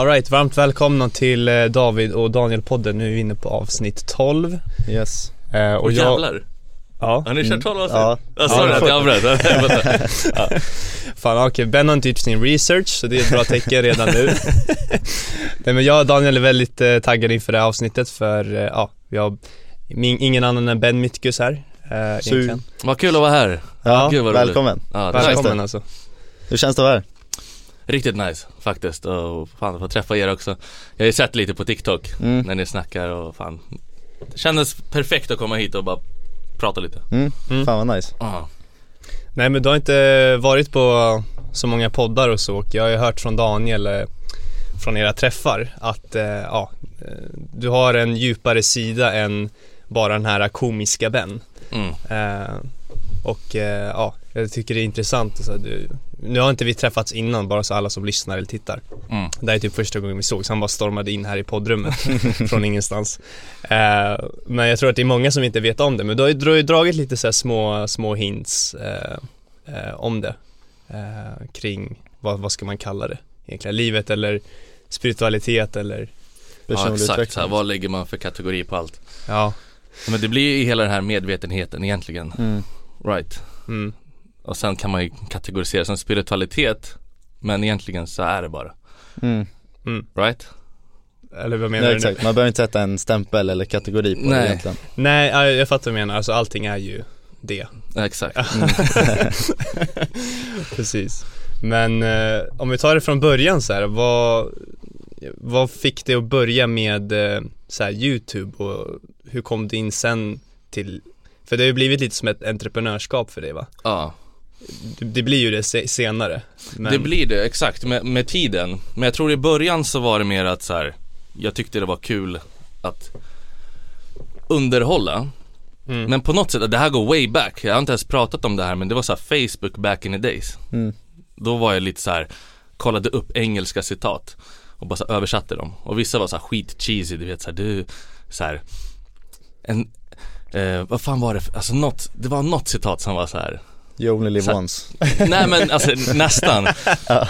Alright, varmt välkomna till eh, David och Daniel-podden. Nu är vi inne på avsnitt 12 Yes. Eh, Och jävlar, Ja, har ni kört 12 avsnitt? Ja. Ja, sorry att jag avbröt, fan okej, Ben har inte gjort sin research så det är ett bra tecken redan nu. Nej men jag och Daniel är väldigt eh, taggade inför det här avsnittet för, eh, ja, vi har min, ingen annan än Ben Mitkus här eh, Vad kul att vara här. Ja, Gud vad. Välkommen. Ja, Välkommen alltså. Hur känns det att vara här? Riktigt nice faktiskt och fan få träffa er också Jag har ju sett lite på TikTok Mm. när ni snackar och fan Det kändes perfekt att komma hit och bara prata lite Mm. Mm. Fan vad nice ah. Nej men du har inte varit på så många poddar och så och jag har ju hört från Daniel eh, från era träffar att eh, ja, eh, du har en djupare sida än bara den här komiska Ben mm. eh, Och eh, ja, jag tycker det är intressant så du, Nu har inte vi träffats innan bara så alla som lyssnar eller tittar Mm. Det här är typ första gången vi såg så han bara stormade in här i poddrummet från ingenstans eh, Men jag tror att det är många som inte vet om det men du har ju, dragit lite så här små, små hints eh, eh, om det eh, Kring, vad, vad ska man kalla det egentligen? Livet eller spiritualitet eller Ja Personlig exakt, så här, vad lägger man för kategori på allt? Ja, Men det blir ju hela den här medvetenheten egentligen, mm. right? mm, Och sen kan man ju kategorisera som spiritualitet Men egentligen så är det bara, Mm. right? eller vad menar Ja, du nu? exakt, man behöver inte sätta en stämpel eller kategori på det Nej. egentligen. Nej, ja, jag fattar vad du menar, alltså allting är ju det. Exakt. Precis. Men eh, om vi tar det från början så här, vad, vad fick dig att börja med eh, så här, YouTube och hur kom du in sen till För det har ju blivit lite som ett entreprenörskap för dig va? Ja, Det, blir ju det se, senare men, det blir det exakt med, med tiden. Men jag tror i början så var det mer att så här, Jag tyckte det var kul att underhålla. Mm, Men på något sätt, det här går way back. Jag har inte ens pratat om det här men det var så här Facebook back in the days. Mm. Då var jag lite så här kollade upp engelska citat och bara så här översatte dem. Och vissa var så här skit cheesy, du vet så här, du så här en eh, vad fan var det, för, alltså något, det var något citat som var så här You only live Så- once. Nej men alltså nästan.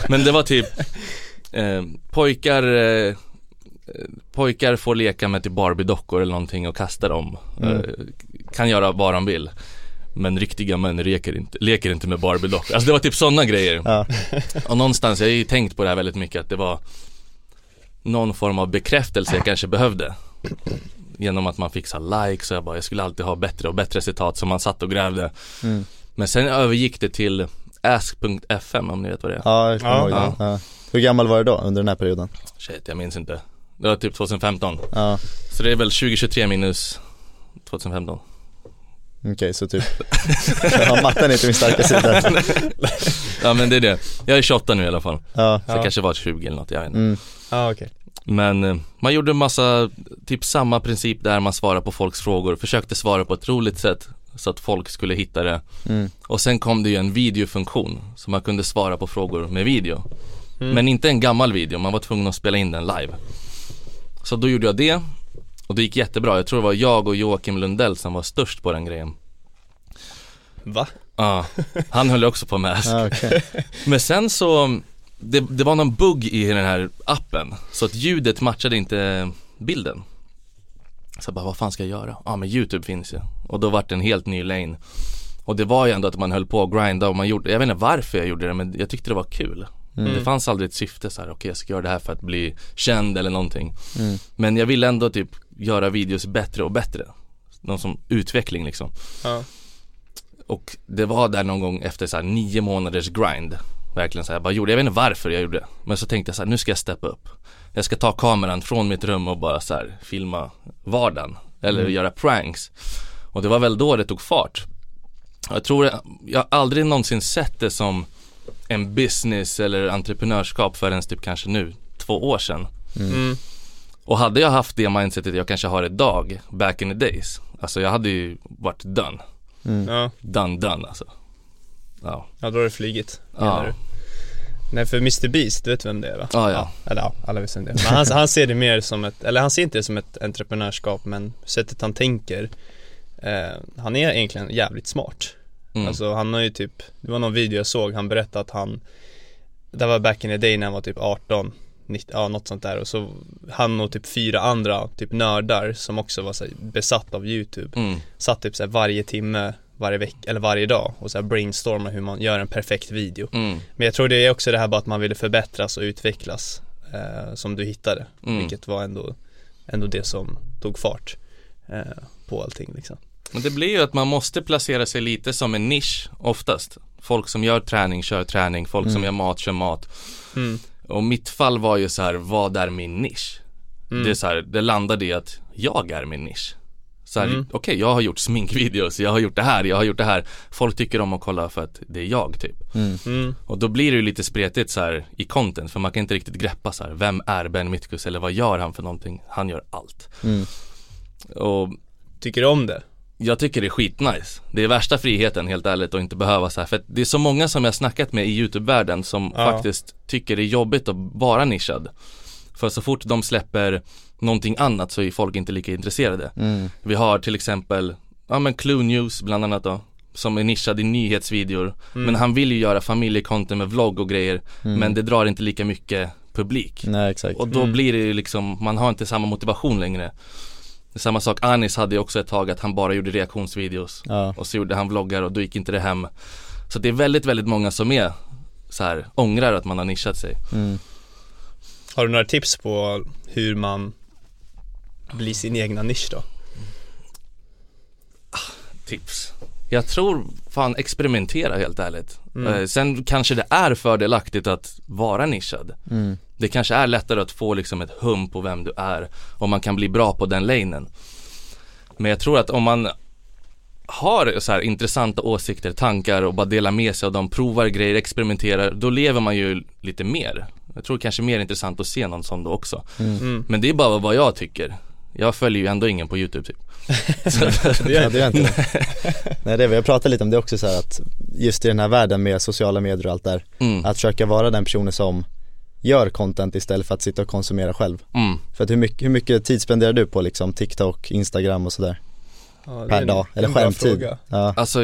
Men det var typ eh, Pojkar eh, Pojkar får leka med typ Barbie-dockor eller någonting och kasta dem. Mm. eh, Kan göra vad de vill. Men riktiga män leker inte, leker inte med Barbie-dockor. Alltså det var typ sådana grejer. Ja, Och någonstans, jag har ju tänkt på det här väldigt mycket att det var Någon form av bekräftelse jag kanske behövde. Genom att man fick så likes och jag bara, jag skulle alltid ha bättre och bättre citat som man satt och grävde. Mm. Men sen övergick det till ask.fm om ni vet vad det är. Ja jag kommer Ja. ihåg det. Ja. Hur gammal var du då under den här perioden? Shit, jag minns inte. Det var typ 2015 Ja, Så det är väl 2023 minus 2015 okej så typ. Ja, matten är inte min starka sida. Ja men det är det. Jag är 28 nu i alla fall. Ja, Så Ja. kanske var 20 eller något, jag vet inte. Mm. Ja okej. Men eh, man gjorde en massa, typ samma princip där man svarar på folks frågor Försökte svara på ett roligt sätt Så att folk skulle hitta det. Mm. Och sen kom det ju en videofunktion Så man kunde svara på frågor med video. Mm. Men inte en gammal video, man var tvungen att spela in den live. Så då gjorde jag det Och det gick jättebra, jag tror det var jag och Joakim Lundell som var störst på den grejen. Va? Ja, han höll också på med Ask. Ja, okej. Men sen så det, det var någon bugg i den här appen Så att ljudet matchade inte bilden Så jag bara, vad fan ska jag göra? Ja men youtube finns ju. Och då vart det en helt ny lane. Och det var ju ändå att man höll på att grinda och man gjorde, jag vet inte varför jag gjorde det men jag tyckte det var kul. Mm. Det fanns aldrig ett syfte så här, okej jag ska göra det här för att bli känd eller någonting. Mm. Men jag ville ändå typ göra videos bättre och bättre. Någon som utveckling liksom. Ja, och det var där någon gång efter så här nio månaders grind. Verkligen så här, jag bara gjorde, jag vet inte varför jag gjorde det. Men så tänkte jag så här, nu ska jag steppa upp Jag ska ta kameran från mitt rum och bara så här filma vardagen. Eller Mm. göra pranks. Och det var väl då det tog fart. Jag tror, jag har aldrig någonsin sett det som en business eller entreprenörskap förrän typ kanske nu, två år sedan. Mm, Och hade jag haft det mindsetet jag kanske har idag, back in the days Alltså jag hade ju varit done, mm. ja, done done alltså. Ja, ja då har det flygit menar ja. du? Nej för Mr Beast, du vet vem det är va? Ja, ja. Eller ja, alla vet vem det är. Men han, han ser det mer som ett, eller han ser inte det som ett entreprenörskap men sättet han tänker eh, Han är egentligen jävligt smart Mm. Alltså han har ju typ, det var någon video jag såg, han berättade att han Det var back in the day när han var typ 18 nitt- ja något sånt där och så han och typ fyra andra typ nördar som också var så besatt av YouTube Mm. Satt typ så varje timme, varje vecka eller varje dag och så här brainstorma hur man gör en perfekt video Mm. Men jag tror det är också det här bara att man ville förbättras och utvecklas eh, som du hittade Mm. vilket var ändå, ändå det som tog fart eh, på allting liksom Men det blir ju att man måste placera sig lite som en nisch oftast. Folk som gör träning kör träning, folk som Mm. gör mat kör mat. mm. Och mitt fall var ju så här, vad är min nisch? Mm. Det är så här, det landade i att jag är min nisch. Så här, Mm. okej jag har gjort sminkvideos, jag har gjort det här, jag har gjort det här. Folk tycker om att kolla för att det är jag typ. Mm. Mm. Och då blir det ju lite spretigt så här i content för man kan inte riktigt greppa så här, vem är Ben Mitkus eller vad gör han för någonting? Han gör allt. Mm. Och Tycker du om det? jag tycker det är skitnice. Det är värsta friheten helt ärligt att inte behöva så här. För det är så många som jag snackat med i YouTube-världen som Ja. faktiskt tycker det är jobbigt att vara nischad. För så fort de släpper någonting annat så är folk inte lika intresserade. Mm. Vi har till exempel, ja men Clue News bland annat då. Som är nischad i nyhetsvideor. Mm. Men han vill ju göra familjekonton med vlogg och grejer. Mm. Men det drar inte lika mycket publik. Nej exakt. Och då Mm. blir det ju liksom, man har inte samma motivation längre. Samma sak, Anis hade ju också ett tag att han bara gjorde reaktionsvideos. Ja. Och så gjorde han vloggar och då gick inte det hem. Så det är väldigt, väldigt många som är så här, ångrar att man har nischat sig. Mm. Har du några tips på hur man blir sin egna nisch då? Tips. Jag tror fan experimentera helt ärligt. Mm. Eh, sen kanske det är fördelaktigt att vara nischad. Mm. Det kanske är lättare att få liksom ett hum på vem du är om man kan bli bra på den lanen. Men jag tror att om man har så här intressanta åsikter, tankar och bara delar med sig av dem, provar grejer, experimenterar, då lever man ju lite mer. Jag tror kanske mer intressant att se någon som då också. Mm. Men det är bara vad jag tycker. Jag följer ju ändå ingen på YouTube typ. Det gör Ja, det gör inte. Nej det, vi har pratat lite om det också så här att just i den här världen med sociala medier och allt där, Mm. att försöka vara den personen som gör content istället för att sitta och konsumera själv. Mm. För att hur mycket, hur mycket tid spenderar du på liksom TikTok, Instagram och sådär? Ja, är Per en- dag, eller skärmtid? Ja. Alltså,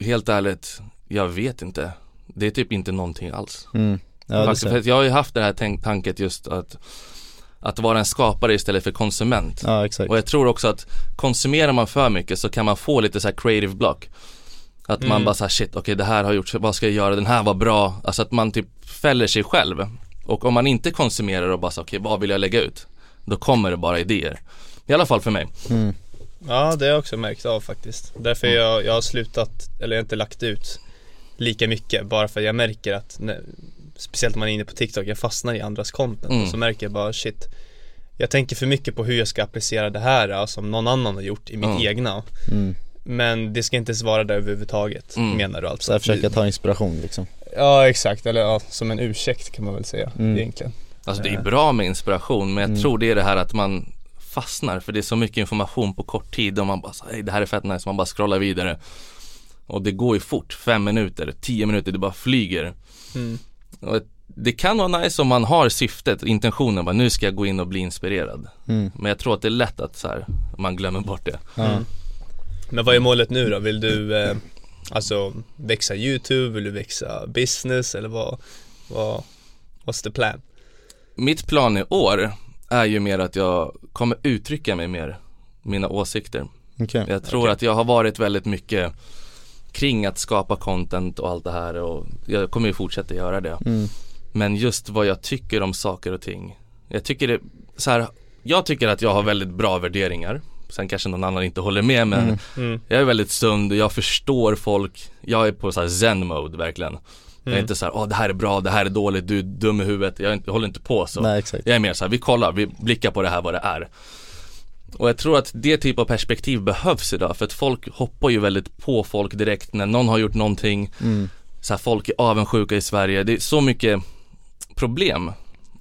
helt ärligt, jag vet inte. Det är typ inte någonting alls. Mm. Ja, Faktiskt, för jag har ju haft det här tanket just att Att vara en skapare istället för konsument ja exakt. Och jag tror också att konsumerar man för mycket så kan man få lite så här creative block Att man Mm. bara såhär shit, okej det här har gjorts, vad ska jag göra, den här var bra Alltså att man typ fäller sig själv Och om man inte konsumerar och bara så okej vad vill jag lägga ut? Då kommer det bara idéer I alla fall för mig Mm. Ja det har jag också märkt av faktiskt Därför Mm. jag, jag har slutat, eller jag har inte lagt ut lika mycket bara för jag märker att när, Speciellt när man är inne på TikTok, jag fastnar i andras content Mm. och så märker jag bara shit Jag tänker för mycket på hur jag ska applicera det här som någon annan har gjort i mitt Mm. egna Mm. Men det ska inte ens vara där överhuvudtaget Mm. menar du alltså? Så jag försöker ta inspiration liksom. Ja exakt, eller ja, som en ursäkt kan man väl säga Mm. egentligen Alltså det är Eh. bra med inspiration men jag Mm. tror det är det här att man fastnar för det är så mycket information på kort tid och man bara "Hej, det här är fett nice, man bara scrollar vidare Och det går ju fort, fem minuter, tio minuter, det bara flyger mm. Och Det kan vara nice om man har syftet, intentionen, bara nu ska jag gå in och bli inspirerad Mm. Men jag tror att det är lätt att så här, man glömmer bort det. Mm. Men vad är målet nu då? Vill du eh, alltså växa YouTube? Vill du växa business? Eller vad, vad, what's the plan? Mitt plan i år är ju mer att jag kommer uttrycka mig mer, mina åsikter Okej. Jag tror Okej. att jag har varit väldigt mycket kring att skapa content och allt det här och jag kommer ju fortsätta göra det. Mm. Men just vad jag tycker om saker och ting. Jag tycker det, så här, jag tycker att jag har väldigt bra värderingar. Sen kanske någon annan inte håller med men Mm. Mm. jag är väldigt sund och jag förstår folk. Jag är på så här zen mode verkligen. Jag är Mm. inte så här, åh det här är bra, det här är dåligt, du är dum i huvudet. Jag, är inte, jag håller inte på så. Nej exakt. Jag är mer så här, vi kollar, vi blickar på det här vad det är. Och jag tror att det typ av perspektiv behövs idag för att folk hoppar ju väldigt på folk direkt när någon har gjort någonting. Mm. Så här, folk är avundsjuka i Sverige, det är så mycket problem.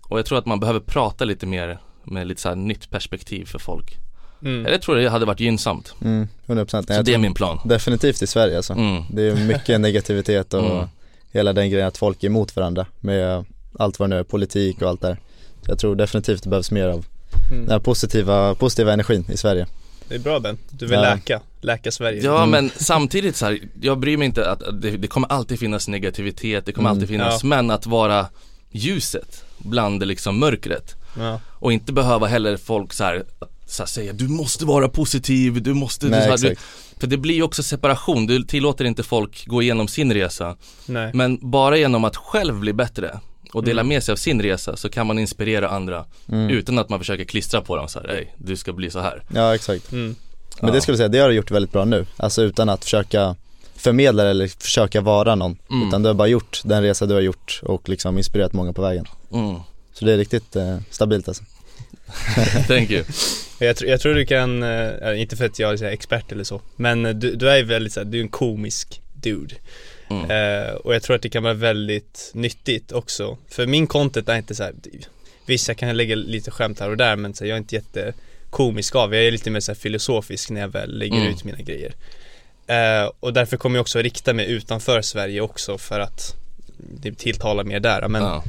Och jag tror att man behöver prata lite mer med lite så här nytt perspektiv för folk. Mm. Jag tror det hade varit gynnsamt. Mm. 100% Så det är tror min plan. Definitivt i Sverige alltså. Mm. Det är mycket negativitet och Mm. hela den grejen att folk är emot varandra med allt vad det nu är, politik och allt där. Så jag tror definitivt det behövs mer av den här Mm. positiva, positiva energin i Sverige. Det är bra Ben, du vill Ja. läka, läka Sverige Ja Mm. men samtidigt så här, jag bryr mig inte att det, det kommer alltid finnas negativitet, det kommer Mm. alltid finnas, Ja. men att vara ljuset bland liksom mörkret Ja, och inte behöva heller folk så här, så här säga du måste vara positiv, du måste, Nej, du, så här, du, för det blir ju också separation, du tillåter inte folk gå igenom sin resa nej. Men bara genom att själv bli bättre och dela Mm. med sig av sin resa så kan man inspirera andra Mm. utan att man försöker klistra på dem så här, Ey, du ska bli så här Ja exakt. Mm. Men Ja. det skulle jag säga, det har du gjort väldigt bra nu. Alltså utan att försöka förmedla eller försöka vara någon. Mm. Utan du har bara gjort den resa du har gjort och liksom inspirerat många på vägen. mm. Så det är riktigt eh, stabilt alltså. Thank you Jag, tr- jag tror du kan, eh, inte för att jag är så här expert eller så, men eh, du, du är ju väldigt såhär, du är en komisk dude. Mm. Eh, och jag tror att det kan vara väldigt nyttigt också. För min content är inte så här, visst jag kan lägga lite skämt här och där men så här, jag är inte jättekomisk av, jag är lite mer så här filosofisk när jag väl lägger Mm. ut mina grejer. Eh, och därför kommer jag också rikta mig utanför Sverige också för att det tilltalar mer där. Men ja.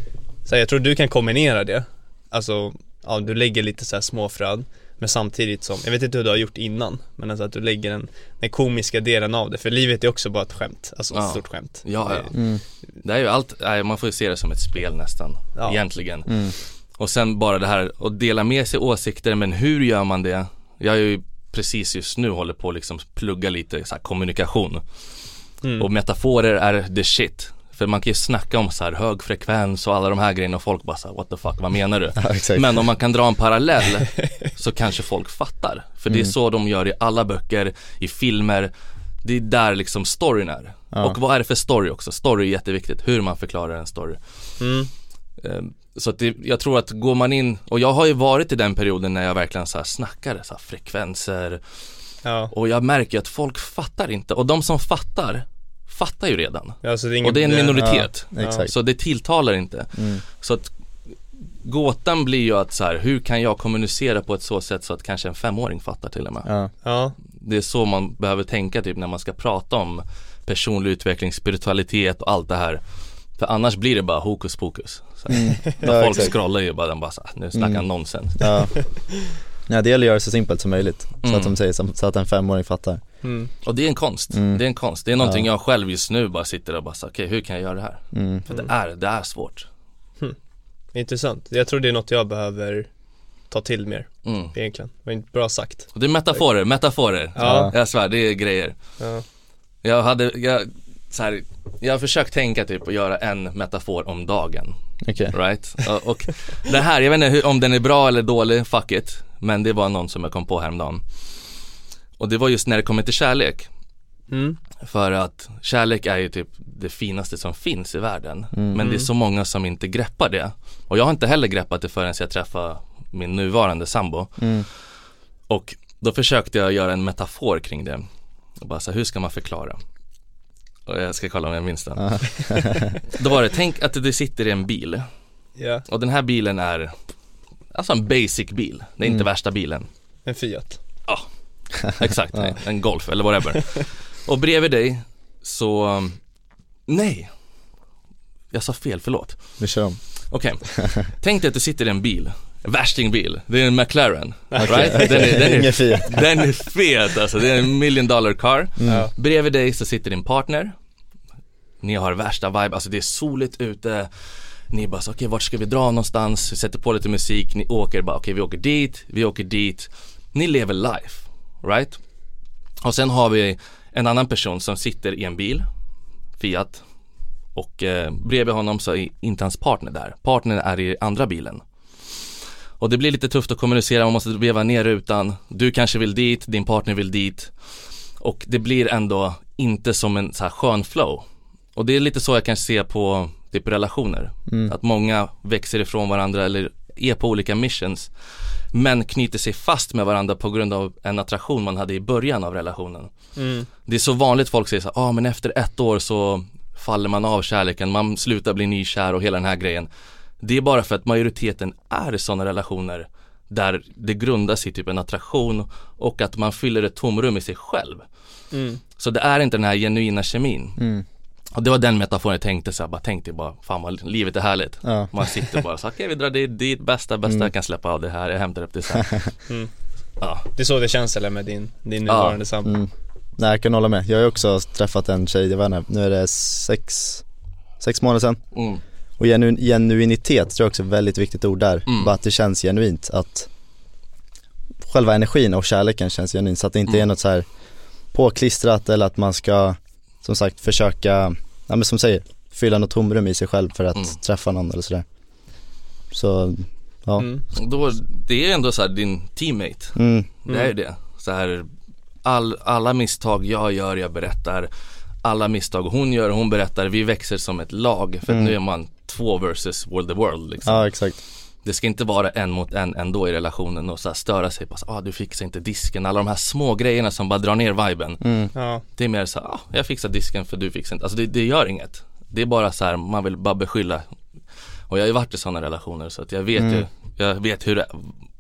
så här, jag tror du kan kombinera det. Alltså, ja du lägger lite så här småfröd men samtidigt som, jag vet inte hur du har gjort innan Men alltså att du lägger den, den komiska delen av det För livet är också bara ett skämt, alltså ett Ja. stort skämt Ja, ja. Det- Mm. Det är ju allt, man får ju se det som ett spel nästan Ja. Egentligen Mm. Och sen bara det här att dela med sig åsikter men hur gör man det? Jag är ju precis just nu håller på att liksom plugga lite så här kommunikation Mm. Och metaforer är the shit För man kan ju snacka om så här hög frekvens och alla de här grejerna och folk bara så här, what the fuck, vad menar du? Ja. Men om man kan dra en parallell så kanske folk fattar. För det är Mm. så de gör i alla böcker, i filmer. Det är där liksom storyn är. Ja. Och vad är det för story också? Story är jätteviktigt, hur man förklarar en story. Mm. Eh, Så att det, jag tror att går man in, och jag har ju varit i den perioden när jag verkligen så här snackar så här frekvenser Ja, och jag märker att folk fattar inte och de som fattar, fattar ju redan. alltså det är ingen, Och det är en minoritet. Ja. Så det tilltalar inte. Mm. Så att gåtan blir ju att så här, hur kan jag kommunicera på ett så sätt så att kanske en femåring fattar till och med. Ja. Ja, Det är så man behöver tänka typ när man ska prata om personlig utveckling, spiritualitet och allt det här. För annars blir det bara hokus pokus. Så. Mm. Ja, folk exakt. scrollar ju bara, den bara så här, nu snackar han Mm. nonsens. Ja. ja det gäller att göra det så simpelt som möjligt. Så Mm. att de säger, så att en femåring fattar. Mm. Och det är en konst. Mm. Det är en konst. Det är någonting Ja. jag själv just nu bara sitter och bara okej hur kan jag göra det här? Mm. För det är, det är svårt. intressant Jag tror det är något jag behöver ta till mer Mm. egentligen inte bra sagt Och det är metaforer, metaforer. Ja. Jag svär, det är grejer. Ja, Jag hade, jag, så här, jag har försökt tänka typ och göra en metafor om dagen, Okej. right? Och, och det här, jag vet inte hur, om den är bra eller dålig, fuck it. Men det var någon som jag kom på häromdagen. Och det var just när det kommer till kärlek. mm. För att kärlek är ju typ det finaste som finns i världen. Mm. Men det är så många som inte greppar det. Och jag har inte heller greppat det förrän jag träffade min nuvarande sambo. Mm. Och då försökte jag göra en metafor kring det. Och bara så här, hur ska man förklara? Och jag ska kolla om jag minns den. Ja. Då var det, tänk att du sitter i en bil. Ja, Och den här bilen är, alltså en basic bil. Det är inte Mm. värsta bilen. en Fiat Exakt, nej, en Golf eller whatever. Och bredvid dig så, nej. Jag sa fel, förlåt. Vi kör om. Okej, tänk dig att du sitter i en bil, en värstingbil, det är en McLaren, right? Den är, den, är, den är fet alltså, det är en million dollar car. Mm. Bredvid dig så sitter din partner Ni har värsta vibe, alltså det är soligt ute Ni bara så, okej vart ska vi dra någonstans? Vi sätter på lite musik, ni åker bara, okej vi åker dit, vi åker dit Ni lever life, right? Och sen har vi en annan person som sitter i en bil Fiat Och eh, bredvid honom så är inte hans partner där Partnern är i andra bilen Och det blir lite tufft att kommunicera, man måste veva ner rutan Du kanske vill dit, din partner vill dit och det blir ändå inte som en så här skön flow. Och det är lite så jag kan se på typ relationer. Mm. Att många växer ifrån varandra eller är på olika missions. Men knyter sig fast med varandra på grund av en attraktion man hade i början av relationen. mm. Det är så vanligt folk säger så ja ah, men efter ett år så faller man av kärleken, man slutar bli nykär och hela den här grejen. Det är bara för att majoriteten är i sådana relationer där det grundas i typ en attraktion och att man fyller ett tomrum i sig själv. Mm. Så det är inte den här genuina kemin. Mm. Och det var den metaforen jag tänkte så här, bara tänkte bara, fan vad livet är härligt. Ja. Man sitter bara så okej vi drar dit, dit, bästa, bästa Mm. jag kan släppa av det här, jag hämtar upp det sen. Mm. Ja, Det är så det känns eller med din, din Ja. nuvarande sambo Mm. Nej jag kan hålla med. Jag har ju också träffat en tjej, jag vet inte, nu är det sex, sex månader sedan. mm. Och genu, genuinitet tror jag också är ett väldigt viktigt ord där. Mm. Bara att det känns genuint, att själva energin och kärleken känns genuint så att det inte är Mm. något så här påklistrat eller att man ska som sagt försöka, ja men som säger, fylla något tomrum i sig själv för att Mm. träffa någon eller sådär. Så, ja. Mm. Då, det är ändå så här din teammate Mm. Det är ju det. Så här, all, alla misstag jag gör, jag berättar. Alla misstag hon gör, hon berättar. Vi växer som ett lag. För Mm. att nu är man två versus world the world liksom. Ja exakt. Det ska inte vara en mot en ändå i relationen och så här störa sig på så, ah, du fixar inte disken. Alla de här små grejerna som bara drar ner viben. Mm. Ja, Det är mer så här, ah, jag fixar disken för du fixar inte. Alltså det, det gör inget. Det är bara så här, man vill bara beskylla. Och jag har ju varit i sådana relationer så att jag vet Mm. ju, jag vet hur det,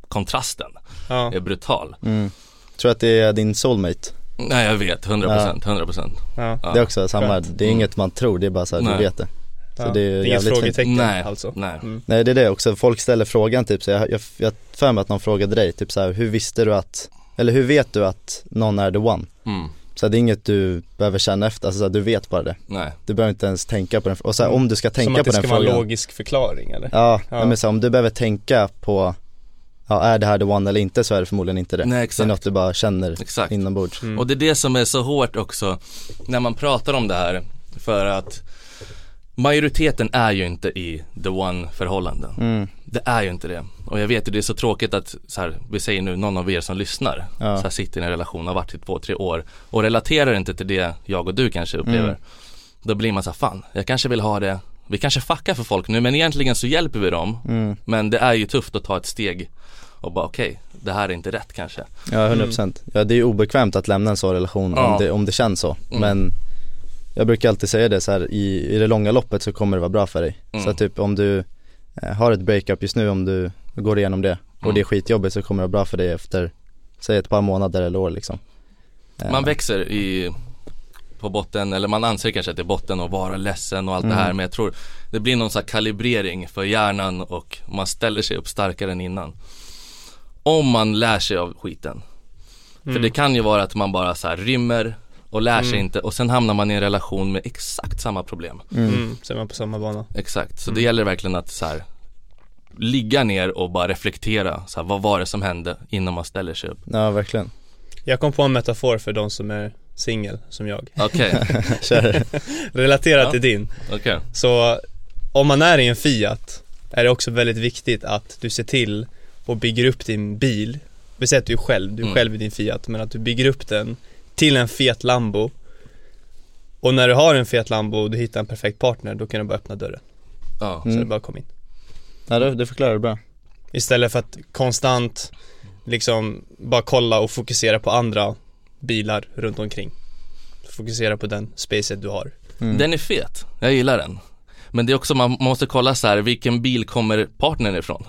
kontrasten ja. är brutal. Mm. Tror att det är din soulmate? Nej jag vet, 100%, 100% ja. ja. Det är också samma, det är Mm. inget man tror, det är bara så här, du vet det. Så ja. det är Inget jävligt fint. frågetecken Nej, alltså. nej. Mm. Nej det är det också, folk ställer frågan typ så jag, jag, jag för mig att någon frågade dig typ så här, hur visste du att, eller hur vet du att någon är the one? Mm, Så det är inget du behöver känna efter, alltså så här, du vet bara det. nej. Du behöver inte ens tänka på den, och så här, Mm. om du ska Som tänka att på det den ska vara en frågan logisk förklaring eller? Ja, Ja. men så här, om du behöver tänka på, ja är det här the one eller inte så är det förmodligen inte det. Nej Det är exakt, något du bara känner exakt. inombords. Mm. Och det är det som är så hårt också när man pratar om det här för att majoriteten är ju inte i the one förhållanden. Mm, Det är ju inte det. Och jag vet ju det är så tråkigt att så här, vi säger nu någon av er som lyssnar Ja. så här, sitter i en relation, har varit i två, tre år och relaterar inte till det jag och du kanske upplever. Mm. Då blir man så här, fan, jag kanske vill ha det vi kanske fuckar för folk nu men egentligen så hjälper vi dem mm, Men det är ju tufft att ta ett steg och bara okej, det här är inte rätt kanske ja 100% Ja det är ju obekvämt att lämna en sån relation Ja. om, det, om det känns så, Mm. men jag brukar alltid säga det så här, i, i det långa loppet så kommer det vara bra för dig. Mm. Så att typ om du eh, har ett breakup just nu, om du går igenom det och Mm. det är skitjobbigt så kommer det vara bra för dig efter, säg ett par månader eller år liksom. Eh, Man växer i på botten, eller man anser kanske att det är botten och vara ledsen och allt Mm. det här men jag tror det blir någon sån här kalibrering för hjärnan och man ställer sig upp starkare än innan Om man lär sig av skiten För Mm. det kan ju vara att man bara så här rymmer och lär sig Mm. inte och sen hamnar man i en relation med exakt samma problem mm. Mm, så är man på samma bana. Exakt, så Mm. det gäller verkligen att så här ligga ner och bara reflektera, så här, vad var det som hände innan man ställer sig upp Ja verkligen, Jag kom på en metafor för de som är singel, som jag. Okej, kör Relaterat Ja. till din. okej, Så om man är i en Fiat är det också väldigt viktigt att du ser till och bygger upp din bil. Vi säger att du är själv, du är Mm. själv i din Fiat, men att du bygger upp den till en Fiat Lambo. Och när du har en Fiat Lambo och du hittar en perfekt partner, då kan du bara öppna dörren. ja, Så det Mm. bara kom in. Ja det, det förklarar du bra Istället för att konstant liksom bara kolla och fokusera på andra bilar runt omkring. Fokusera på den spacet du har. mm. Den är fet, jag gillar den Men det är också, man man måste kolla så här, vilken bil kommer partnern ifrån?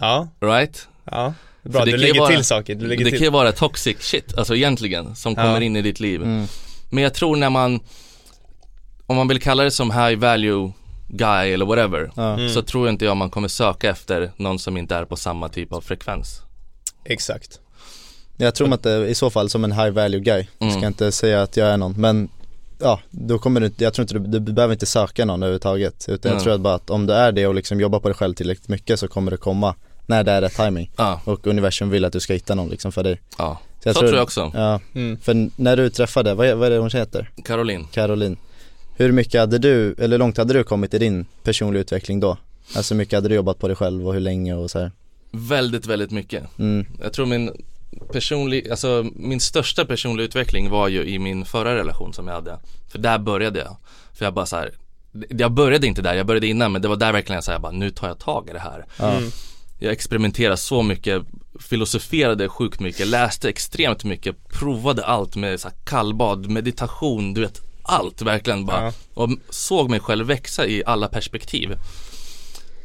Ja, Right? ja. Bra, du kan lägger vara- till saker, du lägger det kan till. ju vara toxic shit, alltså egentligen, som Ja. kommer in i ditt liv Mm. Men jag tror när man Om man vill kalla det som high value guy eller whatever Mm. Så tror inte jag man kommer söka efter någon som inte är på samma typ av frekvens Exakt. jag tror att det i så fall som en high value guy, Mm. ska inte säga att jag är någon men Ja, då kommer du inte, jag tror inte du, du behöver inte söka någon överhuvudtaget Utan jag Nej. tror att bara att om du är det och liksom jobbar på dig själv tillräckligt mycket så kommer det komma när det är rätt timing. Ja, Och universum vill att du ska hitta någon liksom för dig. Ja, Så så tror jag också. Ja, Mm. för när du träffade, vad är, vad är det hon heter? Caroline. Caroline. Hur mycket hade du, eller hur långt hade du kommit i din personliga utveckling då? Alltså hur mycket hade du jobbat på dig själv och hur länge och så här? Väldigt, väldigt mycket. Mm, Jag tror min personlig, alltså min största personliga utveckling var ju i min förra relation som jag hade. För där började jag. För jag bara så här, jag började inte där, jag började innan men det var där verkligen jag sa bara nu tar jag tag i det här. Mm. Jag experimenterade så mycket, filosoferade sjukt mycket, läste extremt mycket, provade allt med så här kallbad, meditation, du vet allt verkligen bara Ja. och såg mig själv växa i alla perspektiv.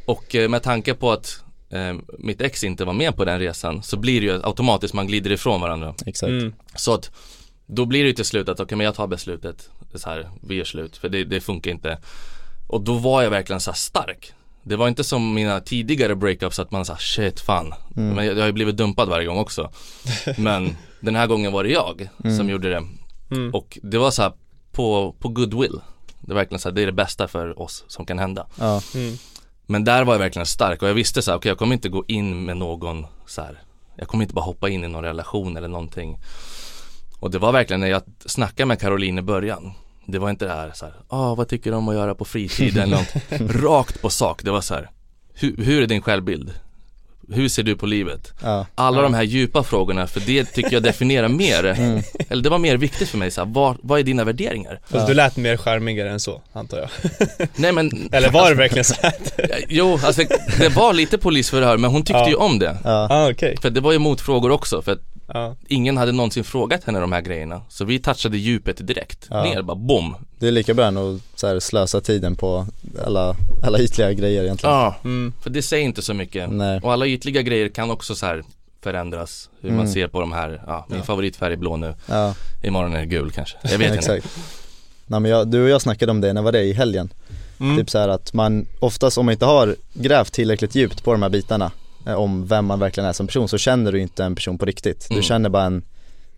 Och eh, med tanke på att eh, mitt ex inte var med på den resan så blir det ju automatiskt man glider ifrån varandra. exakt Mm. Så att då blir det ju till slut att okej men jag tar beslutet, så här, vi gör slut för det, det funkar inte. Och då var jag verkligen så här stark. Det var inte som mina tidigare breakups att man sa shit fan. Mm. Men jag, jag har ju blivit dumpad varje gång också. Men den här gången var det jag som Mm. gjorde det. Mm. Och det var så här på, på goodwill. Det är verkligen så här, det är det bästa för oss som kan hända. Ja, Mm. Men där var jag verkligen stark och jag visste så här, okej jag kommer inte gå in med någon så här. Jag kommer inte bara hoppa in i någon relation eller någonting. Och det var verkligen när jag snackade med Caroline i början. Det var inte det här så här, ah, vad tycker du om att göra på fritiden eller något. Rakt på sak, det var så här, hur, hur är din självbild? Hur ser du på livet? ja, Alla de här djupa frågorna, för det tycker jag definierar mer, eller det var mer viktigt för mig så här, vad, vad är dina värderingar? Fast du lät mer charmigare än så, antar jag. Nej men, Eller var det verkligen så här? jo alltså det var lite polisförhör men hon tyckte Ja. ju om det. ja, ah, okej. För det var ju motfrågor också, för att Ja. ingen hade någonsin frågat henne de här grejerna. Så vi touchade djupet direkt, Ja. ner bara bom. det är lika bra än att så här, slösa tiden på alla, alla ytliga grejer egentligen Ja, Mm. för det säger inte så mycket. Nej, Och alla ytliga grejer kan också så här förändras, hur man Mm. ser på de här, ja, min Ja. favoritfärg är blå nu, ja, imorgon är det gul kanske. Jag vet inte. Nej men jag, du och jag snackade om det, när var det? I helgen? Mm. Typ så här att man oftast om man inte har grävt tillräckligt djupt på de här bitarna om vem man verkligen är som person så känner du inte en person på riktigt. Du Mm. känner bara en,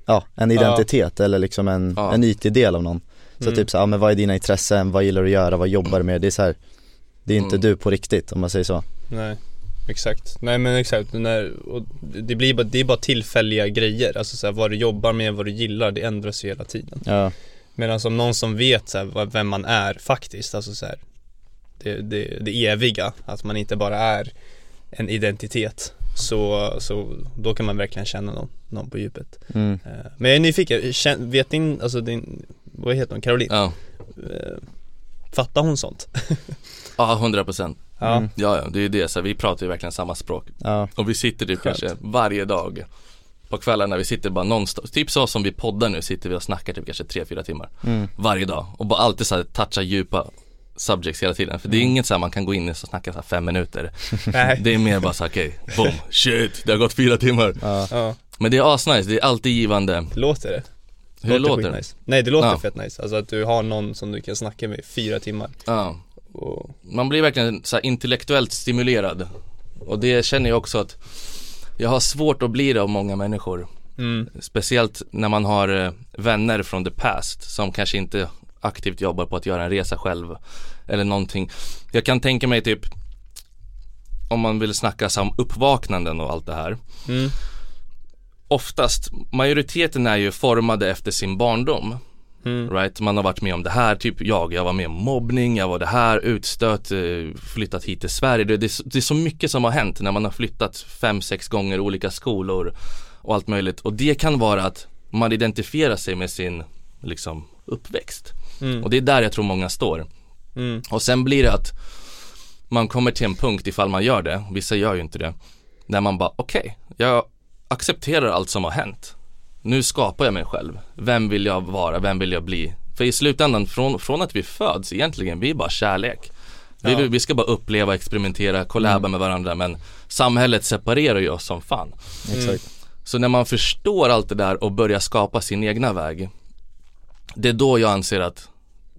ja, en identitet eller liksom en, Ja. en ytlig del av någon. Så Mm. typ så ja men vad är dina intressen, vad gillar du att göra, vad jobbar du med? Det är så här, det är inte Mm. du på riktigt om man säger så. Nej, exakt. Nej men exakt, när, och det blir bara, det är bara tillfälliga grejer. Alltså så här, vad du jobbar med, vad du gillar, det ändras ju hela tiden. Ja, Medan som någon som vet så här, vem man är faktiskt, alltså så här, det, det, det eviga, att man inte bara är en identitet. Så, så då kan man verkligen känna någon, någon på djupet. mm. Eh, Men jag är nyfiken, vet din, alltså din, vad heter hon, Caroline? Ja, Eh, Fattar hon sånt? ja 100 procent. Ja. Mm. Ja, ja, det är ju det, så vi pratar ju verkligen samma språk. ja, Och vi sitter typ Skönt. kanske varje dag på kvällarna, vi sitter bara nonstop, typ så som vi poddar nu sitter vi och snackar typ kanske 3-4 timmar mm. varje dag och bara alltid så här toucha djupa subjects hela tiden. För det är inget så här man kan gå in och snacka så här fem minuter. Nej. Det är mer bara så här, okej, boom, shit, det har gått fyra timmar. ja, Ja, Men det är asnice, det är alltid givande. låter det? Hur låter det? skitnice. Nej det låter Ja. fett nice, alltså att du har någon som du kan snacka med i fyra timmar Ja. och, Man blir verkligen så här intellektuellt stimulerad. Och det känner jag också att jag har svårt att bli det av många människor. mm, Speciellt när man har eh, vänner från the past som kanske inte aktivt jobbar på att göra en resa själv eller någonting. Jag kan tänka mig typ om man vill snacka om uppvaknanden och allt det här. mm, Oftast, majoriteten är ju formade efter sin barndom. mm, Right? Man har varit med om det här, typ jag, jag var med om mobbning, jag var det här, utstött, eh, flyttat hit till Sverige. Det, det, det är så mycket som har hänt när man har flyttat fem, sex gånger olika skolor och allt möjligt. Och det kan vara att man identifierar sig med sin liksom uppväxt. Mm, Och det är där jag tror många står. mm, Och sen blir det att man kommer till en punkt ifall man gör det, vissa gör ju inte det, där man bara okej, jag accepterar allt som har hänt. Nu skapar jag mig själv. Vem vill jag vara? Vem vill jag bli? För i slutändan, från, från att vi föds egentligen, vi är bara kärlek. Vi, Ja. vi ska bara uppleva, experimentera, kollaba med varandra men samhället separerar ju oss som fan. exakt. Så när man förstår allt det där och börjar skapa sin egna väg Det är då jag anser att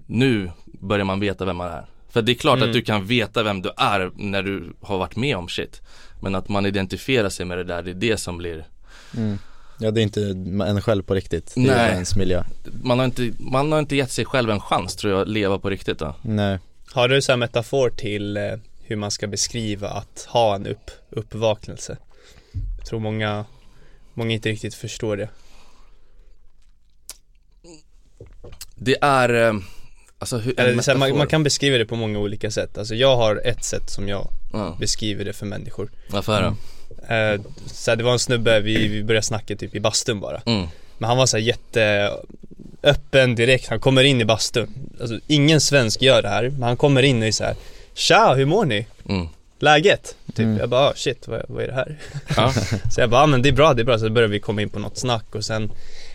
nu börjar man veta vem man är För det är klart Mm. att du kan veta vem du är när du har varit med om shit Men att man identifierar sig med det där, det är det som blir Mm. Ja det är inte en själv på riktigt, det är Nej. ens miljö. man har, inte, man har inte gett sig själv en chans tror jag att leva på riktigt då Nej. Har du så här metafor till eh, hur man ska beskriva att ha en upp, uppvaknelse? Jag tror många, många inte riktigt förstår det Det är, eh, alltså hur, Eller, så här, man, metafor. man kan beskriva det på många olika sätt Alltså jag har ett sätt som jag ja, beskriver det för människor varför höra? eh, så här, Det var en snubbe, vi, vi började snacka typ i bastun bara Mm. Men han var så här jätte öppen direkt, han kommer in i bastun Alltså ingen svensk gör det här, men han kommer in och är så här Tja, hur mår ni? Mm. Läget? Typ, Mm. jag bara ah, shit, vad, vad är det här? Ja. Så jag bara, ah, men det är bra, det är bra, så började vi komma in på något snack och sen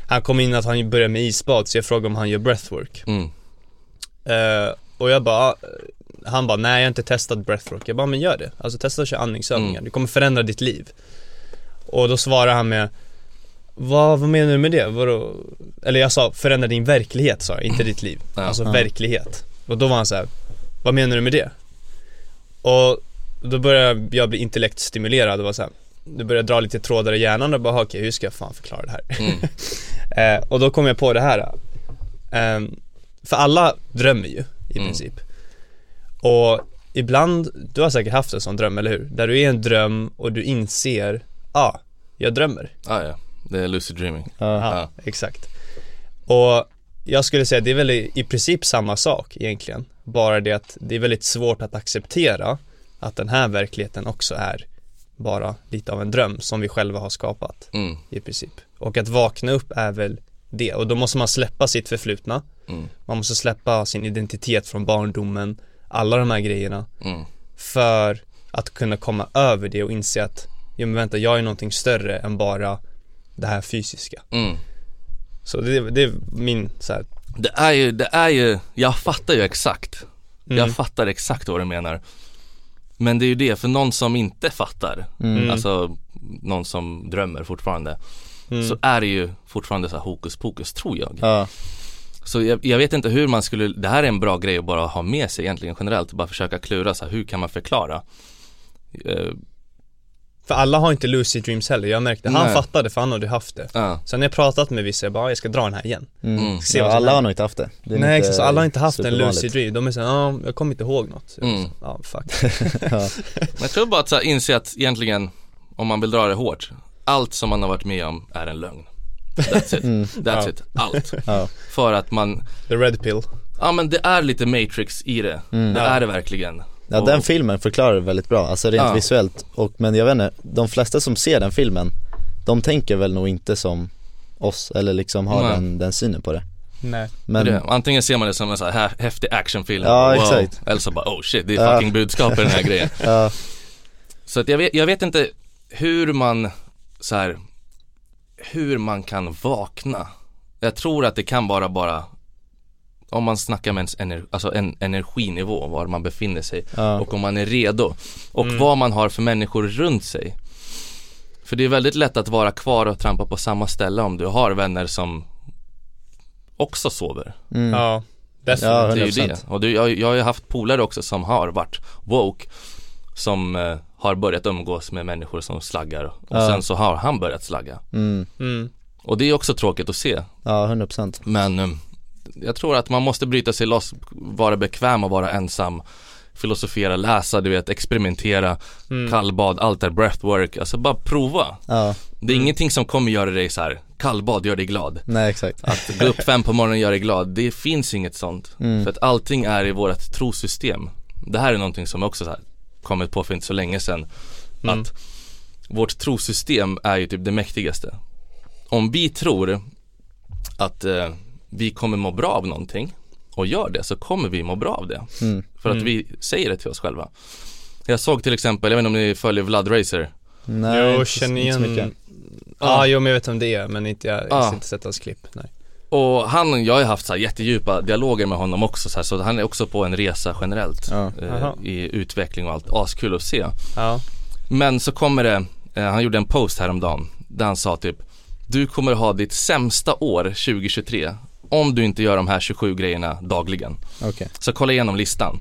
Han kom in att han började med isbad, så jag frågade om han gör breathwork Mm. Eh, Och jag bara, ah, han bara, nej jag har inte testat breathwork Jag bara, men gör det, alltså testa att köra andningsövningar, Mm. det kommer förändra ditt liv Och då svarade han med vad, vad menar du med det? Vadå? Eller jag sa, förändra din verklighet sa jag, inte ditt liv Ja. Alltså Ja. verklighet Och då var han så här, vad menar du med det? Och då började jag bli intellektstimulerad och var så här, Du började dra lite trådar i hjärnan och bara, okej hur ska jag fan förklara det här? Mm. Eh, och då kom jag på det här. ehm, för alla drömmer ju. i Mm. princip. Och ibland, du har säkert haft en sån dröm, eller hur? Där du är en dröm och du inser, ja, ah, jag drömmer. Ah, ja, det är lucid dreaming. Ja, Ja. exakt. Och jag skulle säga att det är väl i i princip samma sak egentligen. Bara det att det är väldigt svårt att acceptera att den här verkligheten också är bara lite av en dröm som vi själva har skapat Mm, i princip. Och att vakna upp är väl det och då måste man släppa sitt förflutna. mm, Man måste släppa sin identitet från barndomen, alla de här grejerna mm, för att kunna komma över det och inse att, ja men vänta, jag är någonting större än bara det här fysiska. mm. Så det, det är min så här, Det är ju, det är ju, jag fattar ju exakt. mm, Jag fattar exakt vad du menar. Men det är ju det, för någon som inte fattar, Mm. alltså någon som drömmer fortfarande, mm, så är det ju fortfarande så här hokus pokus tror jag. Ja, Så jag, jag vet inte hur man skulle, det här är en bra grej att bara ha med sig egentligen generellt, bara försöka klura så här, hur kan man förklara? För alla har inte lucid dreams heller, jag märkte, han Nej. fattade för han hade haft det. ja, Sen när jag pratat med vissa, jag bara, "Ja, jag ska dra den här igen. mm. Se ja alla har nog inte haft det, det Nej exakt, så alla har inte haft en lucid dream, de är såhär, ja, jag kommer inte ihåg något. Så Mm. Ja, fuck. ja. Men jag tror bara att så här, inse att egentligen, om man vill dra det hårt, allt som man har varit med om är en lögn. That's it, Mm. that's Ja. it, allt. Ja. För att man, The red pill. ja men det är lite Matrix i det, Mm. det Ja. är det verkligen. Ja Och- den filmen förklarar det väldigt bra, alltså rent Ja. visuellt och men jag vet inte, de flesta som ser den filmen De tänker väl nog inte som oss eller liksom har Nej. den, den synen på det Nej. Men, det, antingen ser man det som en så här hä- häftig actionfilm, Ja, wow, exakt. eller så bara oh shit, det är Ja. fucking budskap i den här grejen. ja, Så att jag vet, jag vet inte hur man, så här, hur man kan vakna. Jag tror att det kan vara bara, om man snackar med ens ener, alltså en energinivå, var man befinner sig ja, och om man är redo och Mm. vad man har för människor runt sig. För det är väldigt lätt att vara kvar och trampa på samma ställe om du har vänner som också sover. mm. Ja. Det är ju 100%. det. Och du, jag, jag har ju haft polare också som har varit woke Som eh, har börjat umgås med människor som slaggar och Ja. sen så har han börjat slagga Mm. Mm. Och det är också tråkigt att se ja 100% Men eh, jag tror att man måste bryta sig loss, vara bekväm och vara ensam Filosofera, läsa, du vet, experimentera, Mm. kallbad, allt är breathwork, alltså bara prova Ja, Det är Mm. ingenting som kommer göra dig så här. kallbad gör dig glad nej exakt Att gå upp fem på morgonen göra dig glad, det finns inget sånt mm. För att allting är i vårt trosystem Det här är någonting som jag också så här kommit på för inte så länge sedan Mm. Att vårt trosystem är ju typ det mäktigaste Om vi tror att eh, vi kommer må bra av någonting och gör det så kommer vi må bra av det Mm. För att Mm. vi säger det till oss själva Jag såg till exempel, jag vet inte om ni följer Vlad Racer Nej, jag inte- känner inte så igen mycket. Ja, Ja. jo men jag vet om det är men inte jag, jag Ja. har inte sett hans klipp, nej Och han, jag har haft så här jättedjupa dialoger med honom också så, här, så han är också på en resa generellt Ja. eh. I utveckling och allt, askul att se Ja, Men så kommer det, eh, han gjorde en post häromdagen där han sa typ Du kommer ha ditt sämsta år 2023 om du inte gör de här 27 grejerna dagligen. Okej, Så kolla igenom listan.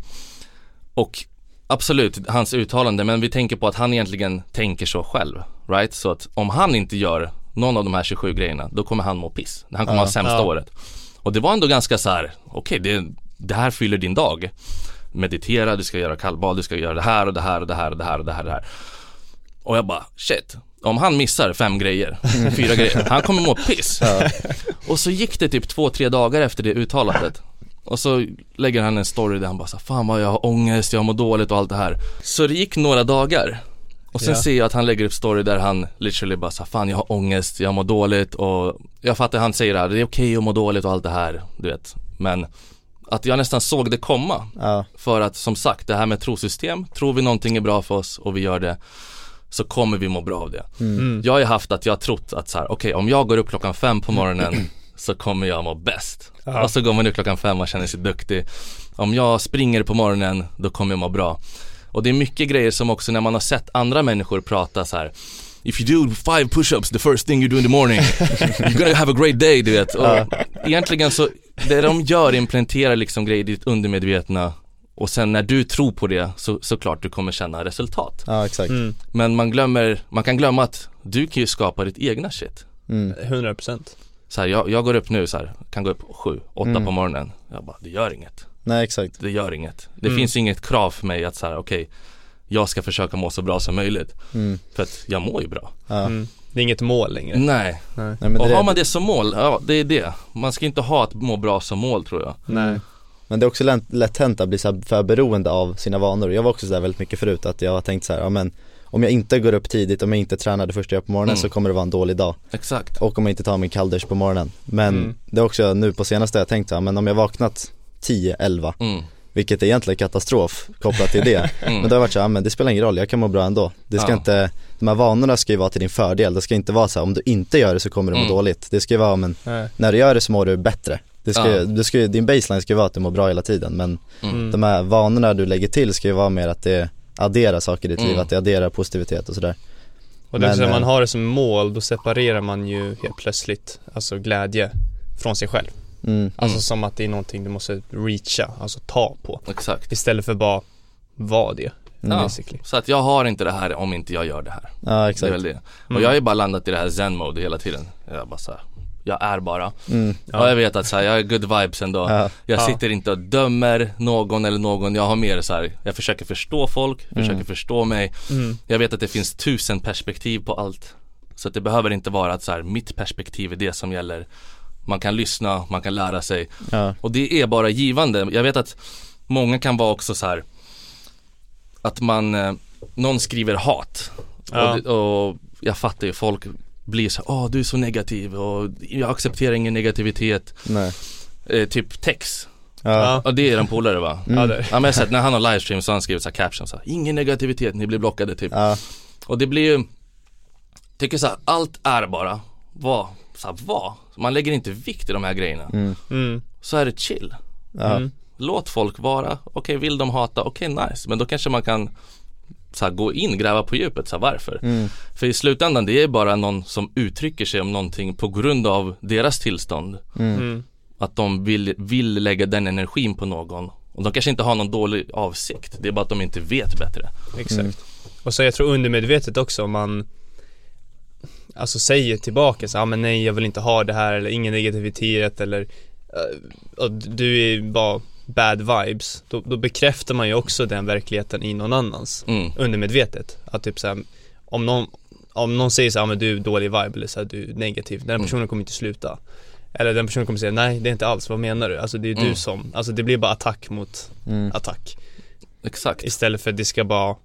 Och absolut, hans uttalande, men vi tänker på att han egentligen tänker så själv. Right? Så att om han inte gör någon av de här 27 grejerna, då kommer han må piss. Han kommer Ja. ha sämsta Ja. året. Och det var ändå ganska så här, okej det, det här fyller din dag. Meditera, du ska göra kallbad, du ska göra det här och det här och det här och det här och det här och det här. Och jag bara, shit. Om han missar fem grejer, fyra grejer, han kommer må piss. Och så gick det typ två, tre dagar efter det uttalandet. Och så lägger han en story där han bara så Fan vad jag har ångest, jag mår dåligt och allt det här. Så det gick några dagar. Och sen Ja. ser jag att han lägger upp story där han literally bara så Fan jag har ångest, jag mår dåligt. Och Jag fattar han säger det här, det är okej att må dåligt och allt det här, du vet. Men Att jag nästan såg det komma. Ja, För att som sagt, det här med trosystem Tror vi någonting är bra för oss och vi gör det Så kommer vi må bra av det mm. mm. jag har ju haft att jag har trott att så här, okej om jag går upp klockan fem på morgonen så kommer jag må bäst. Ja. Och så går man upp klockan fem och känner sig duktig. Om jag springer på morgonen, då kommer jag må bra. Och det är mycket grejer som också när man har sett andra människor prata så här. If you do five push-ups the first thing you do in the morning, you're gonna have a great day, du vet. Och egentligen så, det de gör implementerar liksom grejer i ditt undermedvetna och sen när du tror på det så såklart du kommer känna resultat. ja exakt Mm. Men man glömmer, man kan glömma att du kan ju skapa ditt egna shit. mm. 100% Så här, jag, jag går upp nu så här, kan gå upp sju, åtta Mm. på morgonen. Jag bara, det gör inget. Nej exakt. Det gör inget. Det Mm. finns inget krav för mig att så här, okej Jag ska försöka må så bra som möjligt. Mm. För att jag mår ju bra. Ja. Mm. Det är inget mål längre. Nej, Nej. Och har man det som mål, ja det är det. Man ska inte ha att må bra som mål tror jag. Nej. Men det är också lätt, hänt att bli så för beroende av sina vanor. Jag var också sådär väldigt mycket förut att jag har tänkt så här, ja men om jag inte går upp tidigt, om jag inte tränar det första jag gör på morgonen Mm. så kommer det vara en dålig dag. Exakt. Och om jag inte tar min kalldusch på morgonen. Men Mm. det är också nu på senaste jag tänkt så här, men om jag vaknat 10, 11, Mm. vilket är egentligen katastrof kopplat till det. Mm. Men då har jag varit så här, men det spelar ingen roll, jag kan må bra ändå. Det ska Ja. inte, de här vanorna ska ju vara till din fördel. Det ska inte vara så här, om du inte gör det så kommer du må Mm. dåligt. Det ska ju vara, men när du gör det så mår du bättre. Det ska, Ja. du ska, din baseline ska ju vara att du mår bra hela tiden men Mm. de här vanorna du lägger till ska ju vara mer att det adderar saker i ditt Mm. liv, att det adderar positivitet och sådär. Och det Men, när man eh, har det som mål, då separerar man ju helt plötsligt, alltså glädje från sig själv. Mm. Alltså Mm. som att det är någonting du måste reacha, alltså ta på. Exakt. Istället för bara vara det, Mm. Ja. Så att jag har inte det här om inte jag gör det här. Ja Det är exakt. väl det. Och Mm. jag har ju bara landat i det här zen mode hela tiden. Jag bara så här, jag är bara. Mm. Ja. Och jag vet att så här, jag har good vibes ändå. Ja. Jag Ja. sitter inte och dömer någon eller någon. Jag har mer så här, jag försöker förstå folk, försöker Mm. förstå mig. Mm. Jag vet att det finns tusen perspektiv på allt. Så att det behöver inte vara att så här, mitt perspektiv är det som gäller. Man kan lyssna, man kan lära sig. Ja. Och det är bara givande. Jag vet att många kan vara också så här att man, eh, någon skriver hat. Ja. Och, och jag fattar ju, folk blir så åh du är så negativ och jag accepterar ingen negativitet. Nej. Eh, typ text. Ja. Ja. Det är den polare va? Mm. Ja, det. Ja men jag har sett när han har livestream så har han skrivit så här captions så här, ingen negativitet, ni blir blockade typ. Ja. Och det blir ju, tycker så här, allt är bara, vad, så här, vad? Man lägger inte vikt i de här grejerna. Mm. Mm. Så är det chill. Ja. Mm. Låt folk vara, okej vill de hata, okej nice, men då kanske man kan så här, gå in, gräva på djupet, så här, varför? Mm. För i slutändan det är bara någon som uttrycker sig om någonting på grund av deras tillstånd. Mm. Mm. Att de vill, vill lägga den energin på någon. Och de kanske inte har någon dålig avsikt, det är bara att de inte vet bättre. Exakt. Mm. Och så jag tror undermedvetet också om man Alltså säger tillbaka så, ja men nej jag vill inte ha det här eller ingen negativitet eller uh, och du är bara bad vibes då, då bekräftar man ju också den verkligheten i någon annans Mm. undermedvetet att typ såhär om någon om någon säger såhär, men du är dålig vibe eller såhär, du är negativ, den Mm. personen kommer inte sluta Eller den personen kommer säga, nej det är inte alls, vad menar du? Alltså det är du Mm. som, alltså det blir bara attack mot Mm. attack Exakt. Istället för att det ska bara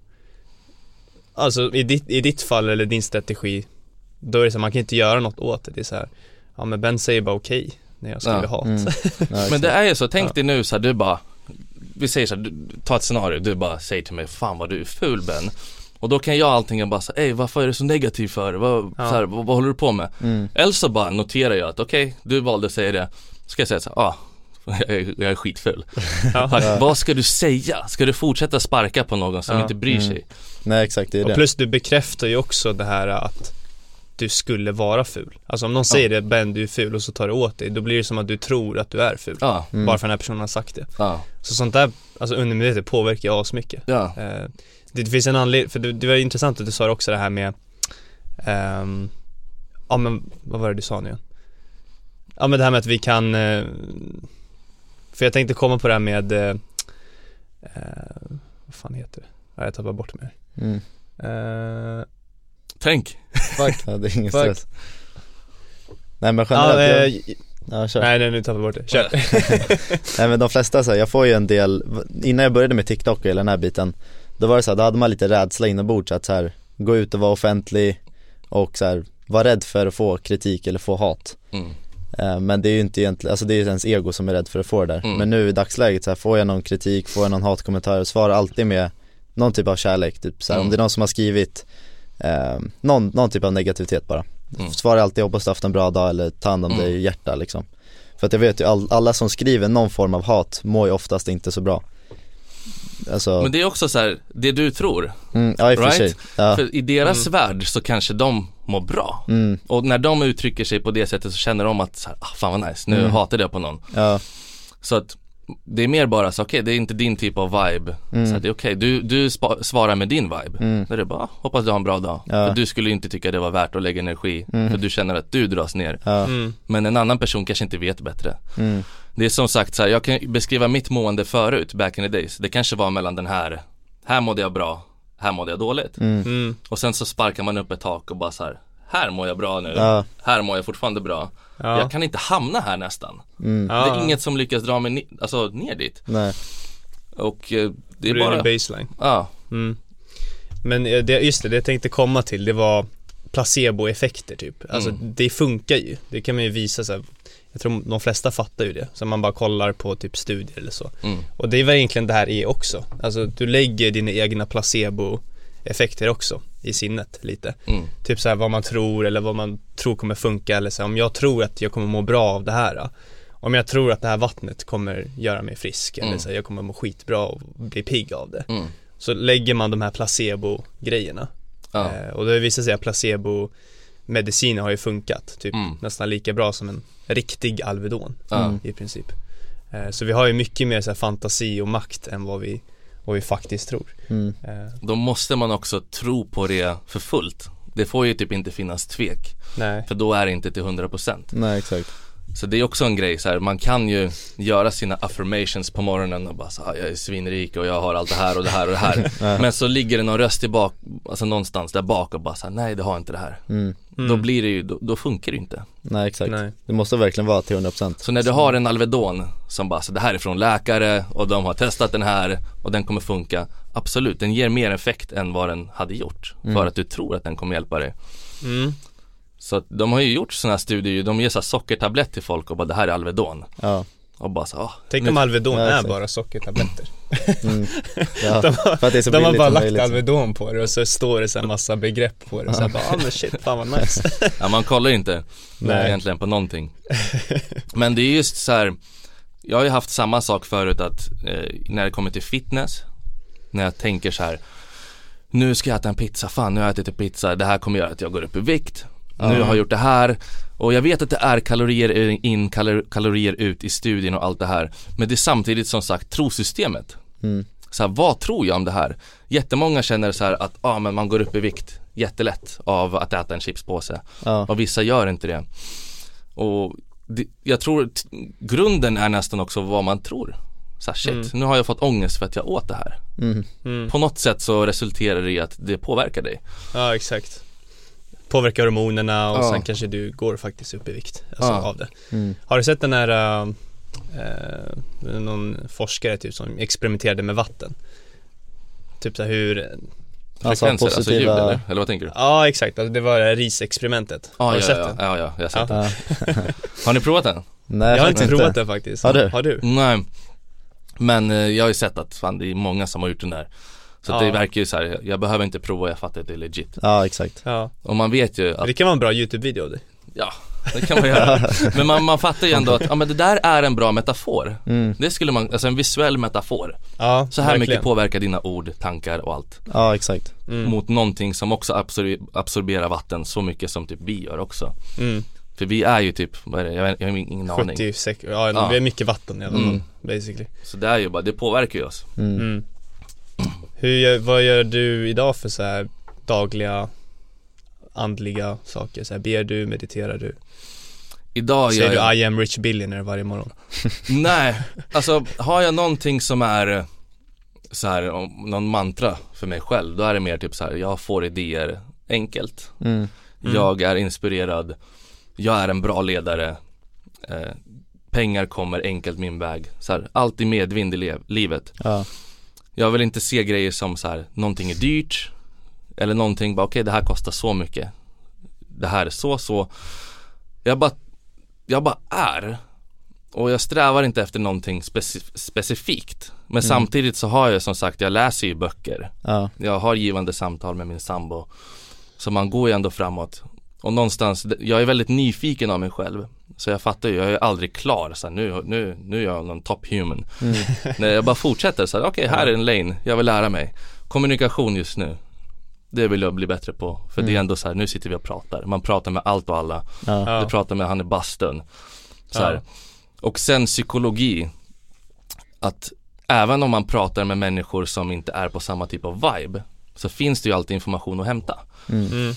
Alltså i ditt, i ditt fall eller din strategi Då är det så här, man kan inte göra något åt det, det är så här, Ja men Ben säger bara okej när jag skriver Ja. hat Mm. Ja, Men det är ju så, tänk Ja. dig nu så här, du bara Vi säger så här, du, ta ett scenario, du bara säger till mig Fan vad du är ful Ben Och då kan jag allting och bara säga, ej varför är du så negativ för? Vad, Ja. så här, vad, vad håller du på med? Mm. Eller så bara noterar jag att okej, du valde att säga det Ska jag säga så ah jag är, jag är skitful. ja. Fuck, Vad ska du säga? Ska du fortsätta sparka på någon som Ja. inte bryr Mm. sig? Nej exakt, det är Och det. plus du bekräftar ju också det här att du skulle vara ful. Alltså om någon säger det, Ben du är ful och så tar du åt dig Då blir det som att du tror att du är ful. Ja, Mm. Bara för att den här personen har sagt det. Ja, Så sånt där, alltså undermedvetet påverkar ju asmycket. Ja, Eh, det, det finns en anledning, för det, det var intressant att du sa också det här med ehm, Ja men vad var det du sa nu igen? Ja men det här med att vi kan eh, För jag tänkte komma på det här med eh, eh, Vad fan heter det? Ja, jag tappar bort mig Mm. Tänk Fuck Ja, det är ingen Fuck. stress. Nej men Ja, generellt, eh, jag, ja, kör. nej nej nu tappar jag bort det, kör Nej men de flesta så här, jag får ju en del, innan jag började med TikTok och hela den här biten Då var det så här, då hade man lite rädsla inombords att så här, gå ut och vara offentlig och så här, vara rädd för att få kritik eller få hat mm. Eh, Men det är ju inte egentligen, alltså det är ju ens ego som är rädd för att få det där Mm. Men nu i dagsläget så här, får jag någon kritik, får jag någon hatkommentar, svara alltid med någon typ av kärlek typ så här, Mm. om det är någon som har skrivit eh, någon, någon typ av negativitet bara Mm. Svara alltid hoppas du haft en bra dag eller ta hand om Mm. dig hjärta liksom För att jag vet ju all, alla som skriver någon form av hat mår ju oftast inte så bra Alltså, Men det är också så här, det du tror mm, ja i right? sig ja. För i deras Mm. värld så kanske de mår bra Mm, Och när de uttrycker sig på det sättet så känner de att så här, ah, fan vad nice, nu Mm. hatade jag på någon ja, Så att det är mer bara så, okej det är inte din typ av vibe. Mm. Så att det är okej, du, du spa, svarar med din vibe. Mm. Då är det bara, hoppas du har en bra dag. Ja. För du skulle inte tycka det var värt att lägga energi, Mm. för du känner att du dras ner. Ja, Mm. Men en annan person kanske inte vet bättre. mm, Det är som sagt så här, jag kan beskriva mitt mående förut, back in the days. Det kanske var mellan den här, här mådde jag bra, här mådde jag dåligt. mm, Mm. Och sen så sparkar man upp ett tak och bara så här, här mår jag bra nu, ja, här mår jag fortfarande bra. Ja. Jag kan inte hamna här nästan. mm, Ja. Det är inget som lyckas dra mig ni- alltså, ner dit. nej, Och eh, det är Det är bara, din baseline. ja, Mm. Men eh, det, just det, det jag tänkte komma till, det var placeboeffekter typ. Alltså Mm. det funkar ju. Det kan man ju visa så här. Jag tror de flesta fattar ju det. Så man bara kollar på typ studier eller så. mm, Och det är väl egentligen det här är också. Alltså du lägger dina egna placeboeffekter också i sinnet lite. mm, Typ så här vad man tror eller vad man tror kommer funka eller så här, om jag tror att jag kommer må bra av det här. Om jag tror att det här vattnet kommer göra mig frisk eller Mm. så här, jag kommer må skitbra och bli pigg av det. mm, Så lägger man de här placebo-grejerna. ja, Eh, och det visar sig att placebo-mediciner har ju funkat, typ Mm. nästan lika bra som en riktig Alvedon i princip. Eh, så vi har ju mycket mer så här, fantasi och makt än vad vi, vad vi faktiskt tror. mm, Eh, Då måste man också tro på det för fullt. Det får ju typ inte finnas tvek, nej, för då är det inte till 100%. nej exakt Så det är också en grej så här, man kan ju göra sina affirmations på morgonen och bara så här, jag är svinrik och jag har allt det här och det här och det här. Men så ligger det någon röst i bak, alltså någonstans där bak och bara så här, nej det har inte det här. mm, Mm. Då blir det ju, då, då funkar det ju inte. nej exakt nej. Det måste verkligen vara till 100% Så när du har en Alvedon som bara, så det här är från läkare och de har testat den här och den kommer funka. Absolut, den ger mer effekt än vad den hade gjort. Mm. För att du tror att den kommer hjälpa dig. Så att de har ju gjort sådana här studier, de ger så sockertablett till folk och bara det här är Alvedon. Ja, Och bara så, ah, Tänk nu- om Alvedon Ja, är bara sockertabletter. mm, ja. De har, för att det är så de har bara lagt möjligt Alvedon på det och så står det så här massa begrepp på det. Så här bara, ah men shit, fan vad nice. Ja man kollar ju inte Nej. egentligen på någonting Men det är just så här. Jag har ju haft samma sak förut att eh, när det kommer till fitness När jag tänker så här Nu ska jag äta en pizza, fan nu har jag ätit en pizza, det här kommer göra att jag går upp i vikt Nu har jag gjort det här och jag vet att det är kalorier in, kalor, kalorier ut i studien och allt det här Men det är samtidigt som sagt trosystemet mm, så här, vad tror jag om det här? Jättemånga känner så här att, ah, men man går upp i vikt jättelätt av att äta en chipspåse ja, och vissa gör inte det. Och det, jag tror grunden är nästan också vad man tror. Så här, shit, Mm. nu har jag fått ångest för att jag åt det här. mm, Mm. På något sätt så resulterar det i att det påverkar dig. Ja exakt. Påverkar hormonerna och Ja. sen kanske du går faktiskt upp i vikt alltså, Ja. av det. mm, Har du sett den här, äh, någon forskare typ som experimenterade med vatten? Typ så här hur, Alltså, Frekvenser, alltså ljud positiva- eller? Eller vad tänker du? ja exakt, alltså, det var det här risexperimentet. Ah, har du ja, sett ja, den? ja, ja, jag har sett ja. den. Har ni provat den? Nej Jag har inte provat det faktiskt. Har du? Har du? Nej. Men eh, jag har ju sett att fan det är många som har gjort den där. Så Ja. det verkar ju så här, jag behöver inte prova, jag fattar att det är legit. Ja exakt Ja. Och man vet ju att Det kan vara en bra YouTube-video av dig. Ja, det kan man göra. Men man, man fattar ju ändå att, ja men det där är en bra metafor. mm, Det skulle man, alltså en visuell metafor. Ja, Så här verkligen. mycket påverkar dina ord, tankar och allt. Ja exakt Mm. Mot någonting som också absor- absorberar vatten så mycket som typ vi gör också. Mm. För vi är ju typ, vad är det? Jag, jag har ingen aning. 76, ja, Ja. vi är mycket vatten i alla fall, Mm. basically. Så det är ju bara, det påverkar ju oss. mm. Hur, vad gör du idag för så här dagliga andliga saker? Så här, ber du, mediterar du? Idag gör Säger jag, du I am rich billionaire varje morgon? nej, alltså har jag någonting som är eh, så här, någon mantra för mig själv, då är det mer typ så här, jag får idéer enkelt. Mm. Mm. Jag är inspirerad, jag är en bra ledare, eh, pengar kommer enkelt min väg. Så här, alltid medvind i livet. Ja, Jag vill inte se grejer som så här, någonting är dyrt eller någonting bara okej det här kostar så mycket. Det här är så så. Jag bara, jag bara är. Och jag strävar inte efter någonting speci- specifikt. Men Mm. samtidigt så har jag som sagt, jag läser ju böcker. ja, Jag har givande samtal med min sambo. Så man går ju ändå framåt. Och någonstans, jag är väldigt nyfiken av mig själv. Så jag fattar ju, jag är aldrig klar. Så här, nu, nu, nu är jag någon top human. mm, Nej, jag bara fortsätter så här, okej här är en lane, jag vill lära mig. Kommunikation just nu. Det vill jag bli bättre på. För det är Mm. ändå så här, nu sitter vi och pratar. Man pratar med allt och alla. ja. Du pratar med han i bastun. Så Ja. Och sen psykologi. att även om man pratar med människor som inte är på samma typ av vibe så finns det ju alltid information att hämta. Mm.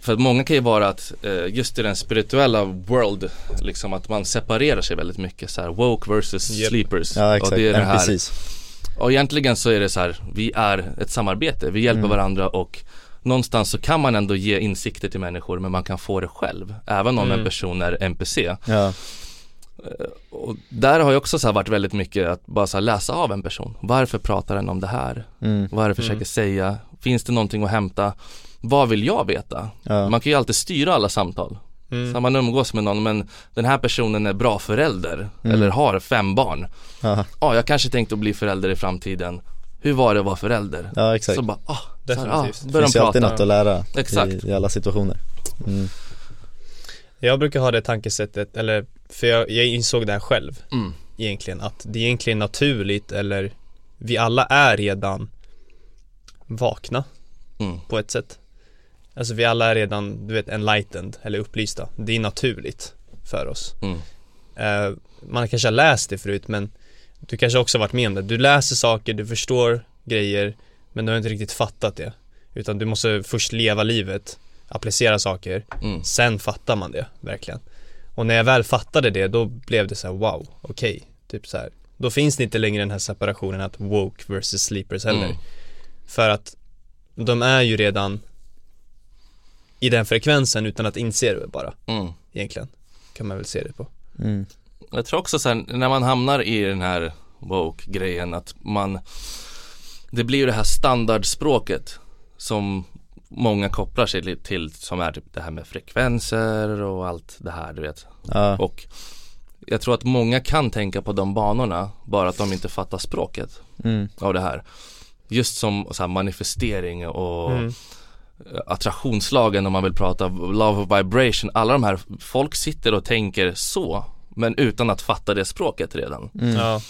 För att många kan ju vara att eh, just i den spirituella world, liksom att man separerar sig väldigt mycket så här woke versus Yep. sleepers. Ja exakt, Och det är det ja, här, precis och egentligen så är det så här, vi är ett samarbete, vi hjälper Mm. varandra och någonstans så kan man ändå ge insikter till människor men man kan få det själv, även om Mm. en person är NPC. Ja, Och där har ju också så här varit väldigt mycket att bara så här läsa av en person. Varför pratar den om det här? mm, Vad är det försöker Mm. säga? Finns det någonting att hämta? Vad vill jag veta? ja, Man kan ju alltid styra alla samtal. Mm. Så man umgås med någon men den här personen är bra förälder Mm. eller har fem barn. ja, Ja, jag kanske tänkte att bli förälder i framtiden. Hur var det att vara förälder? ja exakt Så bara, ah, så här, ah, Definitivt. börjar finns de ju alltid något att lära Exakt. i, i alla situationer mm. Jag brukar ha det tankesättet, eller för jag, jag insåg det här själv Mm. egentligen att det är egentligen naturligt eller vi alla är redan vakna Mm. på ett sätt. Alltså vi alla är redan, du vet, enlightened eller upplysta. Det är naturligt för oss. Mm. Eh, man kanske har läst det förut men du kanske också varit med om det. Du läser saker, du förstår grejer men du har inte riktigt fattat det. Utan du måste först leva livet, applicera saker, Mm. sen fattar man det verkligen. Och när jag väl fattade det då blev det så här: wow, okej, typ så här. Då finns det inte längre den här separationen att woke versus sleepers heller. Mm. För att de är ju redan i den frekvensen utan att inse det bara Mm. egentligen. Kan man väl se det på. Mm. Jag tror också sen när man hamnar i den här woke-grejen att man Det blir ju det här standardspråket som många kopplar sig till som är typ det här med frekvenser och allt det här du vet Ja, och jag tror att många kan tänka på de banorna bara att de inte fattar språket mm, av det här Just som så här manifestering och Mm. Attraktionslagen om man vill prata love of vibration alla de här folk sitter och tänker så men utan att fatta det språket redan mm. Ja,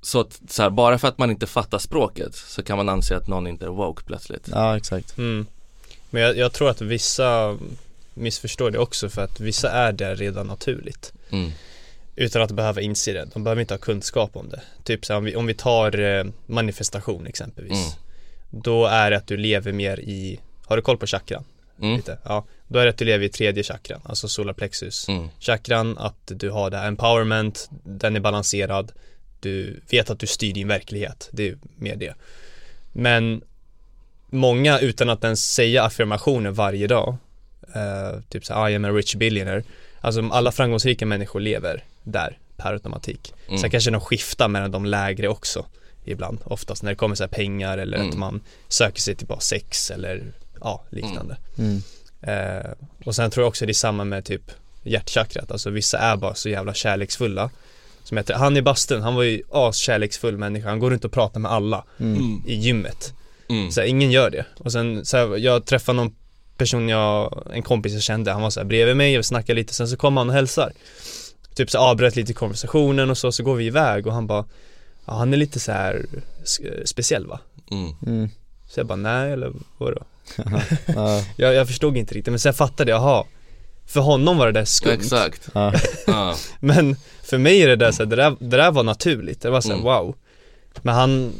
Så att så här, bara för att man inte fattar språket så kan man anse att någon inte är woke plötsligt ja exakt mm. Men jag, jag tror att vissa missförstår det också för att vissa är där redan naturligt. mm. Utan att behöva inse det. De behöver inte ha kunskap om det. Typ så här, om vi, om vi tar eh, manifestation exempelvis. Då är det att du lever mer i, har du koll på chakran? Mm. Lite? Ja. Då är det att du lever i tredje chakran, alltså solarplexus. Mm. Chakran, att du har det här empowerment, den är balanserad. Du vet att du styr din verklighet, det är mer det. Men många utan att ens säga affirmationer varje dag, eh, typ så här, I am a rich billionaire. Alltså alla framgångsrika människor lever där per automatik. Mm. Sen kanske de skiftar mellan de lägre också ibland, oftast när det kommer så här pengar eller Mm. att man söker sig till bara sex eller ja, liknande. mm. Eh, och sen tror jag också det är samma med typ hjärtchakrat, alltså vissa är bara så jävla kärleksfulla. Som heter, han i bastun, han var ju askärleksfull människa, han går runt och pratar med alla Mm. Mm. i gymmet. Mm. Så här, ingen gör det. Och sen så här, jag träffade någon person jag, en kompis jag kände, han var så här bredvid mig och snackade lite, sen så kom han och hälsar. Typ så avbröt lite konversationen och så, så går vi iväg och han bara Ja han är lite så här speciell va? Mm. Mm. Så jag bara nej eller vadå? Ja, Jag, jag förstod inte riktigt men sen fattade jag, jaha För honom var det där skumt Exakt. Men för mig är det där så här, det där, det där var naturligt, det var så här, Mm. wow Men han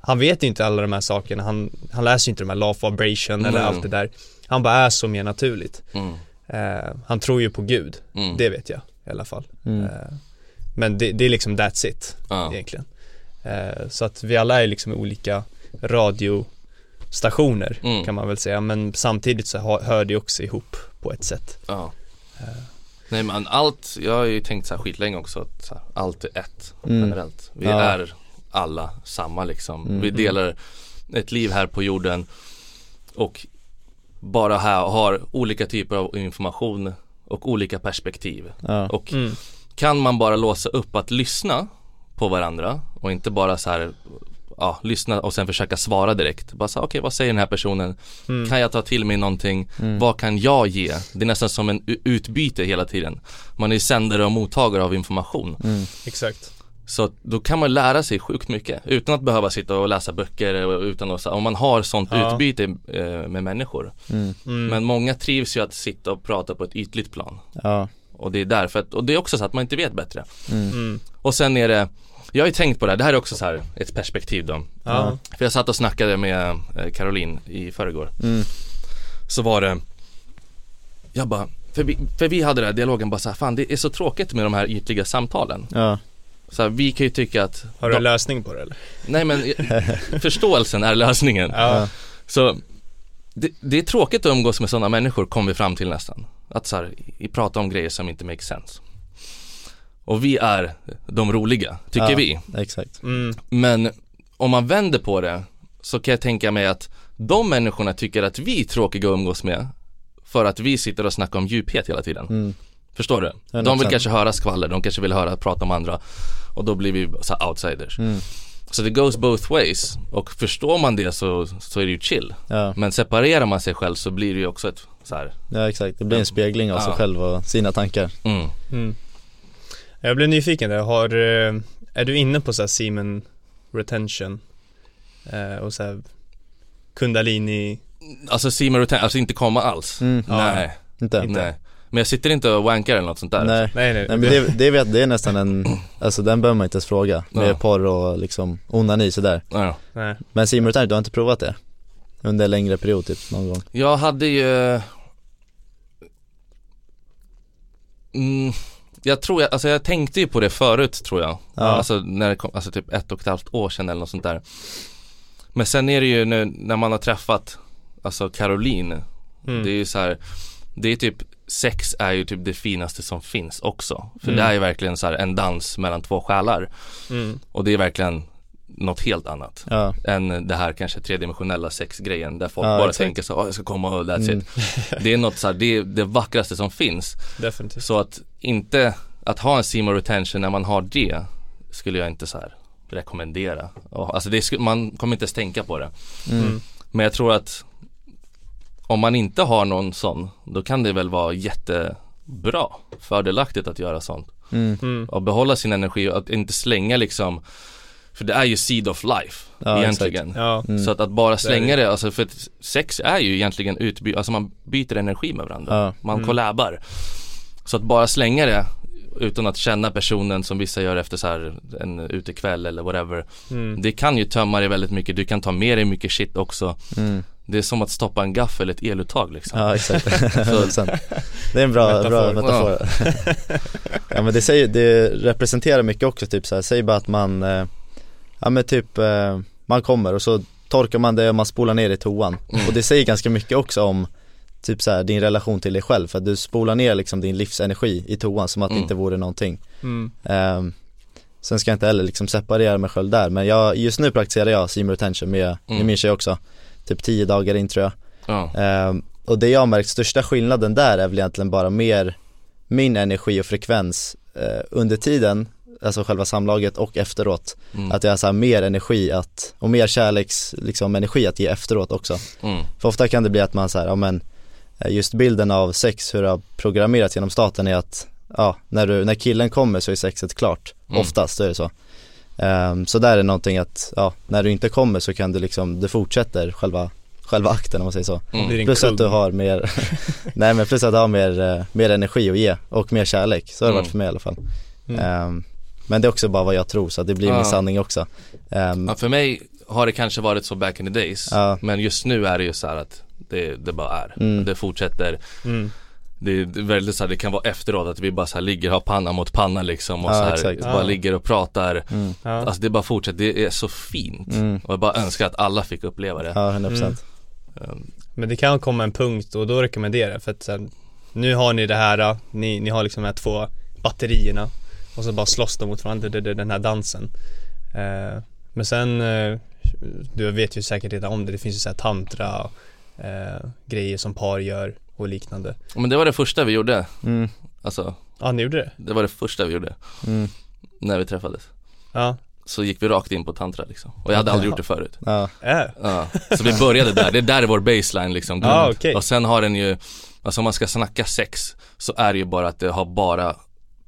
Han vet ju inte alla de här sakerna, han, han läser ju inte de här law of vibration eller Mm. allt det där Han bara är så mer naturligt Mm. eh, Han tror ju på gud, Mm. det vet jag i alla fall mm. eh, Men det, det är liksom that's it Ja. egentligen eh, Så att vi alla är liksom olika radiostationer Mm. kan man väl säga Men samtidigt så hör, det också ihop på ett sätt Ja. Eh. Nej men allt, jag har ju tänkt så här skitlänge också att här, allt är ett Mm. generellt. Vi Ja. är alla samma liksom. Mm. Vi delar ett liv här på jorden och bara här har olika typer av information och olika perspektiv. Och mm. Kan man bara låsa upp att lyssna på varandra och inte bara så här Ja, lyssna och sen försöka svara direkt. Bara så okej vad säger den här personen? Mm. Kan jag ta till mig någonting? Mm. Vad kan jag ge? Det är nästan som en utbyte hela tiden. Man är sändare och mottagare av information. mm. Exakt Så då kan man lära sig sjukt mycket utan att behöva sitta och läsa böcker och utan att, om man har sånt Ja. utbyte eh, med människor. Mm. mm. Men många trivs ju att sitta och prata på ett ytligt plan. ja, Och det är därför att, och det är också så att man inte vet bättre Mm. Mm. Och sen är det Jag har ju tänkt på det här, det här är också så här ett perspektiv då Ja. För jag satt och snackade med eh, Caroline i förrgår Mm. Så var det Jag bara, för vi, för vi hade den här dialogen bara så här, fan det är så tråkigt med de här ytliga samtalen Ja, Så här, vi kan ju tycka att Har du en lösning på det eller? Nej men förståelsen är lösningen Ja. Så det, det är tråkigt att umgås med sådana människor kom vi fram till nästan Att så här, i prata om grejer som inte make sense Och vi är de roliga, tycker Ja. vi exakt Mm. Men om man vänder på det så kan jag tänka mig att de människorna tycker att vi är tråkiga att umgås med för att vi sitter och snackar om djuphet hela tiden. mm. Förstår du? De 100%. vill kanske höra skvaller, de kanske vill höra prata om andra och då blir vi så här outsiders. Mm. Så det goes both ways och förstår man det så, så är det ju chill. Ja, Men separerar man sig själv så blir det ju också ett så här, ja exakt, det blir en spegling av sig Ja. själv och sina tankar mm. Mm. Jag blev nyfiken där, har, eh, är du inne på så här semen retention? Eh, och så här kundalini Alltså semen retention, alltså inte komma alls. mm. Ja. Nej, Inte? Inte. nej. Men jag sitter inte och wankar eller något sånt där. Nej, Nej nej, nej men det, det vet, det är nästan en, alltså den behöver man inte ens fråga med Ja. porr och liksom onani sådär Ja. nej. Men simultant, du har inte provat det? Under en längre period typ, någon gång? Jag hade ju mm, Jag tror jag, alltså jag tänkte ju på det förut tror jag Ja. Alltså när det kom, alltså typ ett och ett halvt år sedan eller något sånt där Men sen är det ju nu när man har träffat Alltså Caroline Mm. Det är ju så här Det är typ Sex är ju typ det finaste som finns också För Mm. det är ju verkligen så här en dans mellan två själar Mm. Och det är verkligen något helt annat Ja, än det här kanske tredimensionella sexgrejen där folk Ja, bara exakt. tänker så, "Åh, jag ska komma och that's Mm. it Det är något så här, det är det vackraste som finns Definitivt. Så att inte, att ha en Seymour retention när man har det Skulle jag inte så här rekommendera Alltså det man kommer inte ens tänka på det mm. Mm. Men jag tror att Om man inte har någon sån Då kan det väl vara jättebra Fördelaktigt att göra sånt Mm. Mm. Och behålla sin energi och att inte slänga liksom För det är ju seed of life Ja, egentligen Ja. Mm. Så att, att bara slänga det, alltså för att sex är ju egentligen utbyte, alltså man byter energi med varandra Ja. Man Mm. kollabar Så att bara slänga det utan att känna personen som vissa gör efter så här en utekväll eller whatever Mm. Det kan ju tömma dig väldigt mycket, du kan ta med dig mycket shit också Mm. Det är som att stoppa en gaffel, ett eluttag liksom Ja exakt, 100% Det är en bra Metafor. bra metafor. Ja. men det säger, det representerar mycket också typ så här, säg bara att man eh, Ja men typ, eh, man kommer och så torkar man det och man spolar ner i toan Mm. Och det säger ganska mycket också om Typ så här, din relation till dig själv för att du spolar ner liksom din livsenergi i toan som att det Mm. inte vore någonting Mm. Ehm, Sen ska jag inte heller liksom separera mig själv där men jag, just nu praktiserar jag seam retention med, med Mm. min tjej också Typ 10 dagar in tror jag Ja, Ehm, och det jag har märkt, största skillnaden där är väl egentligen bara mer min energi och frekvens eh, under tiden, alltså själva samlaget och efteråt. mm. Att jag har så här mer energi att, och mer kärleks, liksom energi att ge efteråt också. mm. För ofta kan det bli att man så här, ja men eh, just bilden av sex, hur det har programmerats genom staten är att, ja, när, du, när killen kommer så är sexet klart. Mm. Oftast är det så. Ehm, så där är någonting att, ja, när du inte kommer så kan du liksom, du fortsätter själva, själva akten om man säger så. Mm. Plus att du har mer, nej men plus att du har mer, eh, mer energi att ge och mer kärlek, så har det Mm. varit för mig i alla fall Mm. Ehm, Men det är också bara vad jag tror så det blir Ja. min sanning också Ehm, Ja, för mig har det kanske varit så back in the days Ja. Men just nu är det ju så här att det, det bara är Mm. Det fortsätter Mm. Det är väldigt så här, det kan vara efteråt att vi bara så här ligger, har panna mot panna liksom och Ja, så här, exakt. bara Ja. ligger och pratar mm, Ja. Alltså det bara fortsätter, det är så fint mm, Och jag bara önskar att alla fick uppleva det ja 100% Mm. Um, Men det kan komma en punkt och då rekommenderar jag för att sen, nu har ni det här, ni, ni har liksom de här två batterierna och så bara slåss de mot varandra, det, det, den här dansen. Eh, men sen, eh, du vet ju säkert redan om det, det finns ju så här tantra eh, grejer som par gör och liknande. Men det var det första vi gjorde. Mm, Alltså, Ja, ni gjorde det? det var det första vi gjorde. Mm, När vi träffades. Ja, Så gick vi rakt in på tantra liksom. Och jag hade aldrig gjort det förut. Ja, äh. Ja, så vi började där, det där är vår baseline liksom grund. Ah, okej. Och sen har den ju, alltså om man ska snacka sex Så är det ju bara att det har bara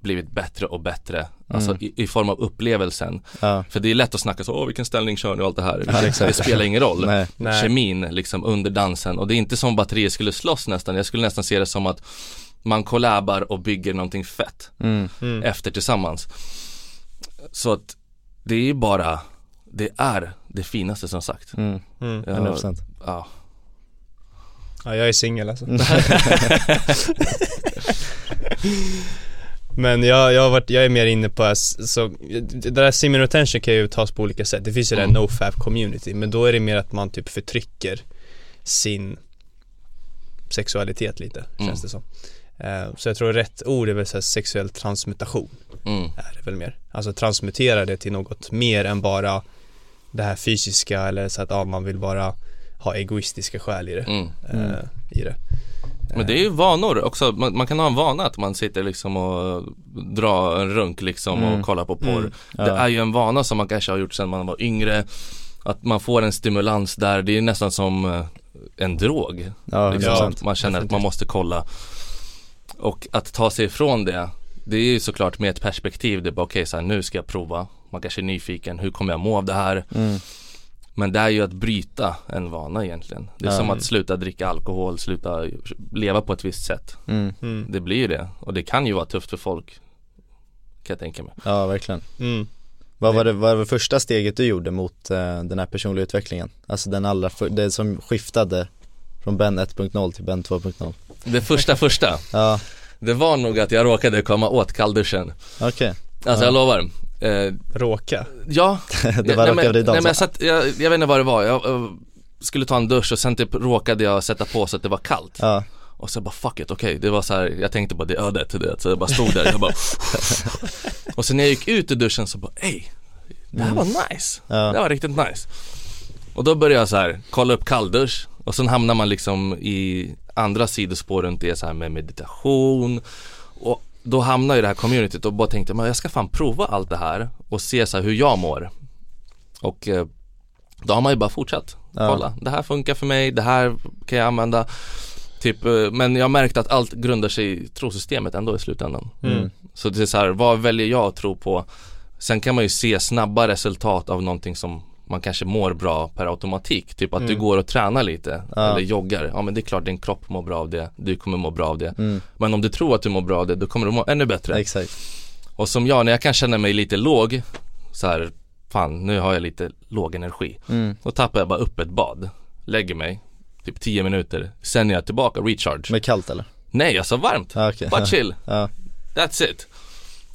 blivit bättre och bättre Alltså Mm. i, i form av upplevelsen ja, För det är lätt att snacka så, åh vilken ställning kör ni och allt det här Ja. Det spelar ingen roll nej, Nej. Kemin liksom under dansen och det är inte som batterier skulle slåss nästan Jag skulle nästan se det som att man kollabar och bygger någonting fett Mm. Mm. efter tillsammans. Så att det är ju bara, det är det finaste som sagt. Mm. Mm. Ja, 100% ja. Ja, jag är singel alltså. Men jag, jag, har varit, jag är mer inne på, så, det där sim retention kan ju tas på olika sätt. Det finns ju Mm. det här nofab community, men då är det mer att man typ förtrycker sin sexualitet lite, Mm. känns det som. Eh, Så jag tror rätt ord är väl så sexuell transmutation, Mm. är det väl mer. Alltså transmutera det till något mer än bara det här fysiska eller så att ja, man vill bara ha egoistiska skäl i det. Mm. eh, I det. Men det är ju vanor också, man, man kan ha en vana att man sitter liksom och drar en runk liksom Mm. och kollar på porr. Mm. Ja. Det är ju en vana som man kanske har gjort sedan man var yngre. Att man får en stimulans där, det är nästan som eh, en drog. Ja, Liksom, 100% att man känner att man måste kolla. Och att ta sig ifrån det, det är ju såklart med ett perspektiv, det är bara okej så här, nu ska jag prova. Man kanske är nyfiken, hur kommer jag må av det här? mm. Men det är ju att bryta en vana egentligen. Det är Ja. som att sluta dricka alkohol, sluta leva på ett visst sätt. Mm. Mm. Det blir ju det. Och det kan ju vara tufft för folk. Kan jag tänka mig. Ja verkligen Mm. Vad var det, vad var det första steget du gjorde mot eh, den här personliga utvecklingen? Alltså den allra, för, det som skiftade från Ben 1.0 till Ben 2.0 Det första första, Ja, det var nog att jag råkade komma åt kallduschen. okej Alltså Ja. jag lovar. Eh, Råka. ja, Det var nej, men, dig nej, men jag, satt, jag, jag vet inte vad det var. Jag eh, skulle ta en dusch och sen typ råkade jag sätta på så att det var kallt. Ja, Och så bara fuck it, okej. Det var så här, jag tänkte på det ödet, du vet, så jag bara stod där, jag bara Och sen när jag gick ut ur duschen så bara, ey, det här var nice, det här ja, var riktigt nice. Och då började jag så här, kolla upp kalldusch och sen hamnar man liksom i andra sidospår runt det så här med meditation. Och då hamnar ju det här communityt och bara tänkte, men jag ska fan prova allt det här och se så här hur jag mår Och eh, då har man ju bara fortsatt Ja. kolla, det här funkar för mig, det här kan jag använda Typ, eh, men jag har märkt att allt grundar sig i trosystemet ändå i slutändan mm. Så det är så här, vad väljer jag att tro på? Sen kan man ju se snabba resultat av någonting som man kanske mår bra per automatik. Typ att du Mm. går och tränar lite Ja. eller joggar. Ja men det är klart din kropp mår bra av det, du kommer må bra av det. Mm. Men om du tror att du mår bra av det, då kommer du må ännu bättre. Exakt. Och som jag, när jag kan känna mig lite låg så här, fan nu har jag lite låg energi. Mm. Då tappar jag bara upp ett bad, lägger mig, typ 10 minuter, sen är jag tillbaka, recharge. Med kallt eller? Nej alltså varmt, Ja, okej. Bara chill, Ja, that's it.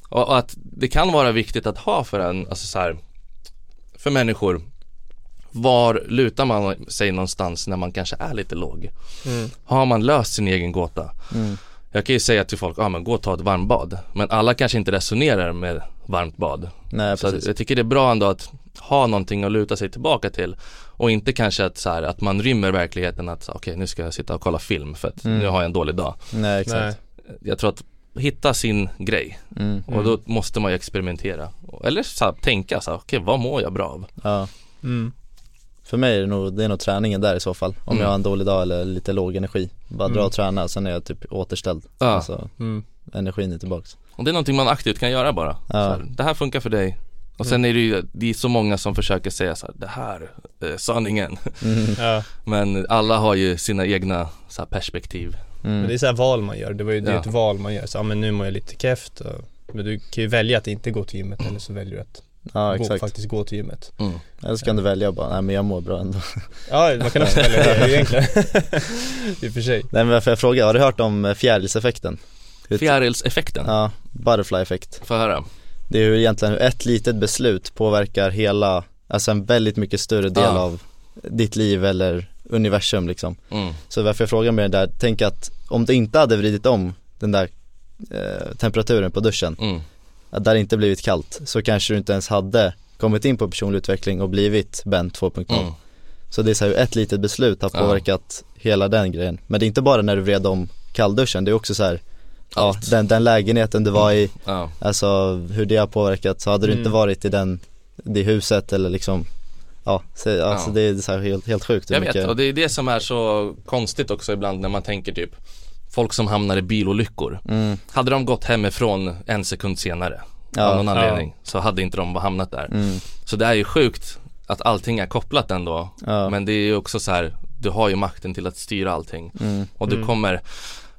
Och, och att det kan vara viktigt att ha för en, alltså så här, för människor Var lutar man sig någonstans när man kanske är lite låg? Mm. Har man löst sin egen gåta? mm. Jag kan ju säga till folk, ja ah, men gå och ta ett varmbad Men alla kanske inte resonerar med varmt bad Nej Så precis jag tycker det är bra ändå att ha någonting att luta sig tillbaka till Och inte kanske att så här, att man rymmer verkligheten att okej nu ska jag sitta och kolla film för att Mm. nu har jag en dålig dag Nej exakt Jag tror att hitta sin grej mm. och då måste man ju experimentera Eller så här, tänka så här, okej vad mår jag bra av? Ja Mm. För mig är det nog, det är nog träningen där i så fall Om Mm. jag har en dålig dag eller lite låg energi Bara dra Mm. och träna, sen är jag typ återställd Ja. Alltså Mm. energin är tillbaks Och det är någonting man aktivt kan göra bara så här, Det här funkar för dig Och sen är det ju, det är så många som försöker säga så här, det här är sanningen mm. Ja, Men alla har ju sina egna så här, perspektiv men det Mm. är så här val man gör, det var ju det är Ja. ett val man gör, så ja men nu mår jag lite keft och, Men du kan ju välja att inte gå till gymmet eller så väljer du att Ja gå, faktiskt gå till gymmet mm. eller så kan du välja bara, nej men jag mår bra ändå Ja, man kan också välja det egentligen I och för sig Nej men får jag fråga, har du hört om eh, fjärilseffekten? Fjärilseffekten, Ja, butterfly effekt får jag höra? Det är hur egentligen hur ett litet beslut påverkar hela, alltså en väldigt mycket större del Ja. av ditt liv eller universum liksom Mm. Så varför jag frågar med det där, tänk att om du inte hade vridit om den där eh, temperaturen på duschen, Mm. att det hade inte blivit kallt, så kanske du inte ens hade kommit in på personlig utveckling och blivit Ben 2.0 Mm. Så det är så här, ett litet beslut har Ja. påverkat hela den grejen Men det är inte bara när du vred om kallduschen, det är också så här, ja, den, den lägenheten du var i, Ja. alltså hur det har påverkat, så hade du Mm. inte varit i den, det huset eller liksom Ja, så, alltså Ja. det är så här helt, helt sjukt Jag vet, mycket- och det är det som är så konstigt också ibland när man tänker typ Folk som hamnar i bilolyckor mm, Hade de gått hemifrån en sekund senare Ja, Av någon ja. anledning Så hade inte de hamnat där mm, Så det är ju sjukt att allting är kopplat ändå ja, Men det är ju också så här Du har ju makten till att styra allting mm, Och du Mm. kommer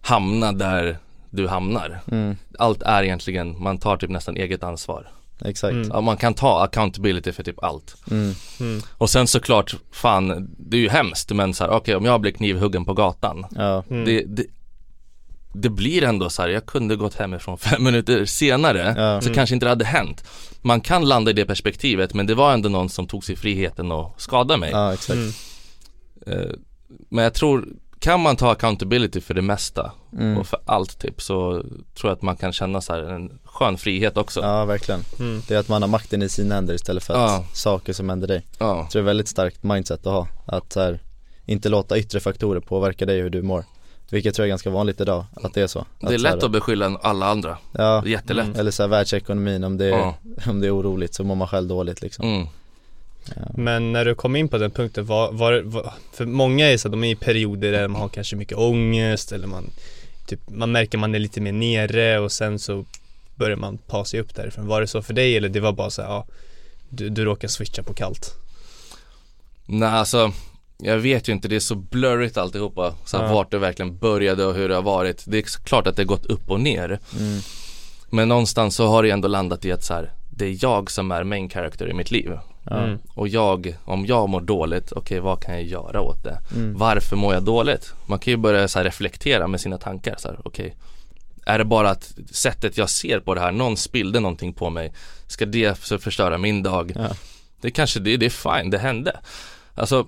hamna där du hamnar. Mm, Allt är egentligen, man tar typ nästan eget ansvar. Exakt. Mm. Ja, man kan ta accountability för typ allt. Mm, Mm. Och sen såklart, fan, det är ju hemskt men så här, okej om jag blir knivhuggen på gatan. ja, Mm. Det, det, det blir ändå så här, jag kunde gått hemifrån fem minuter senare. Ja. Så Mm. kanske inte det hade hänt. Man kan landa i det perspektivet men det var ändå någon som tog sig friheten och skadade mig. ja exakt. Mm. Eh, Men jag tror, kan man ta accountability för det mesta Mm. och för allt typ så tror jag att man kan känna så här en skön frihet också. Ja. Verkligen. Mm. Det är att man har makten i sina händer istället för att Ja. saker som händer dig. Ja. Jag tror det är ett väldigt starkt mindset att ha. Att här, inte låta yttre faktorer påverka dig hur du mår. Vilket tror jag är ganska vanligt idag, att det är så. Det är lätt här, att beskylla alla andra. Ja, jättelätt. Mm. eller så här, världsekonomin om det, är, Ja. om det är oroligt så mår man själv dåligt liksom. Mm. Ja. Men när du kom in på den punkten, var, var, var, för många är så att de är i perioder där man har kanske mycket ångest eller man typ, man märker man är lite mer nere och sen så börjar man ta sig upp därifrån. Var det så för dig eller det var bara så här, ja, du, du råkar switcha på kallt? Nej alltså jag vet ju inte, det är så blurrigt alltihopa. Så här, Ja. vart det verkligen började och hur det har varit. Det är klart att det har gått upp och ner. Mm. Men någonstans så har det ändå landat i att så här, det är jag som är main character i mitt liv. Mm. Och jag, om jag mår dåligt, okej vad kan jag göra åt det? Mm. Varför mår jag dåligt? Man kan ju börja så här reflektera med sina tankar så här, okej Är det bara att sättet jag ser på det här, någon spillde någonting på mig Ska det förstöra min dag? Ja. Det kanske, det, det är fine, det hände Alltså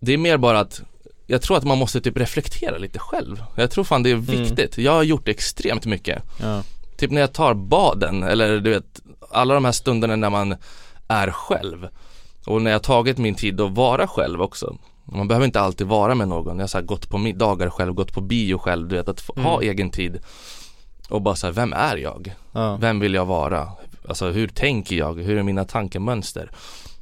Det är mer bara att Jag tror att man måste typ reflektera lite själv Jag tror fan det är viktigt, jag har gjort extremt mycket Ja. Typ när jag tar baden eller du vet Alla de här stunderna när man är själv Och när jag tagit min tid att vara själv också Man behöver inte alltid vara med någon Jag har så gått på middagar själv, gått på bio själv Du vet att få, ha Mm. egen tid Och bara så här, vem är jag? Ja. Vem vill jag vara? Alltså hur tänker jag? Hur är mina tankemönster?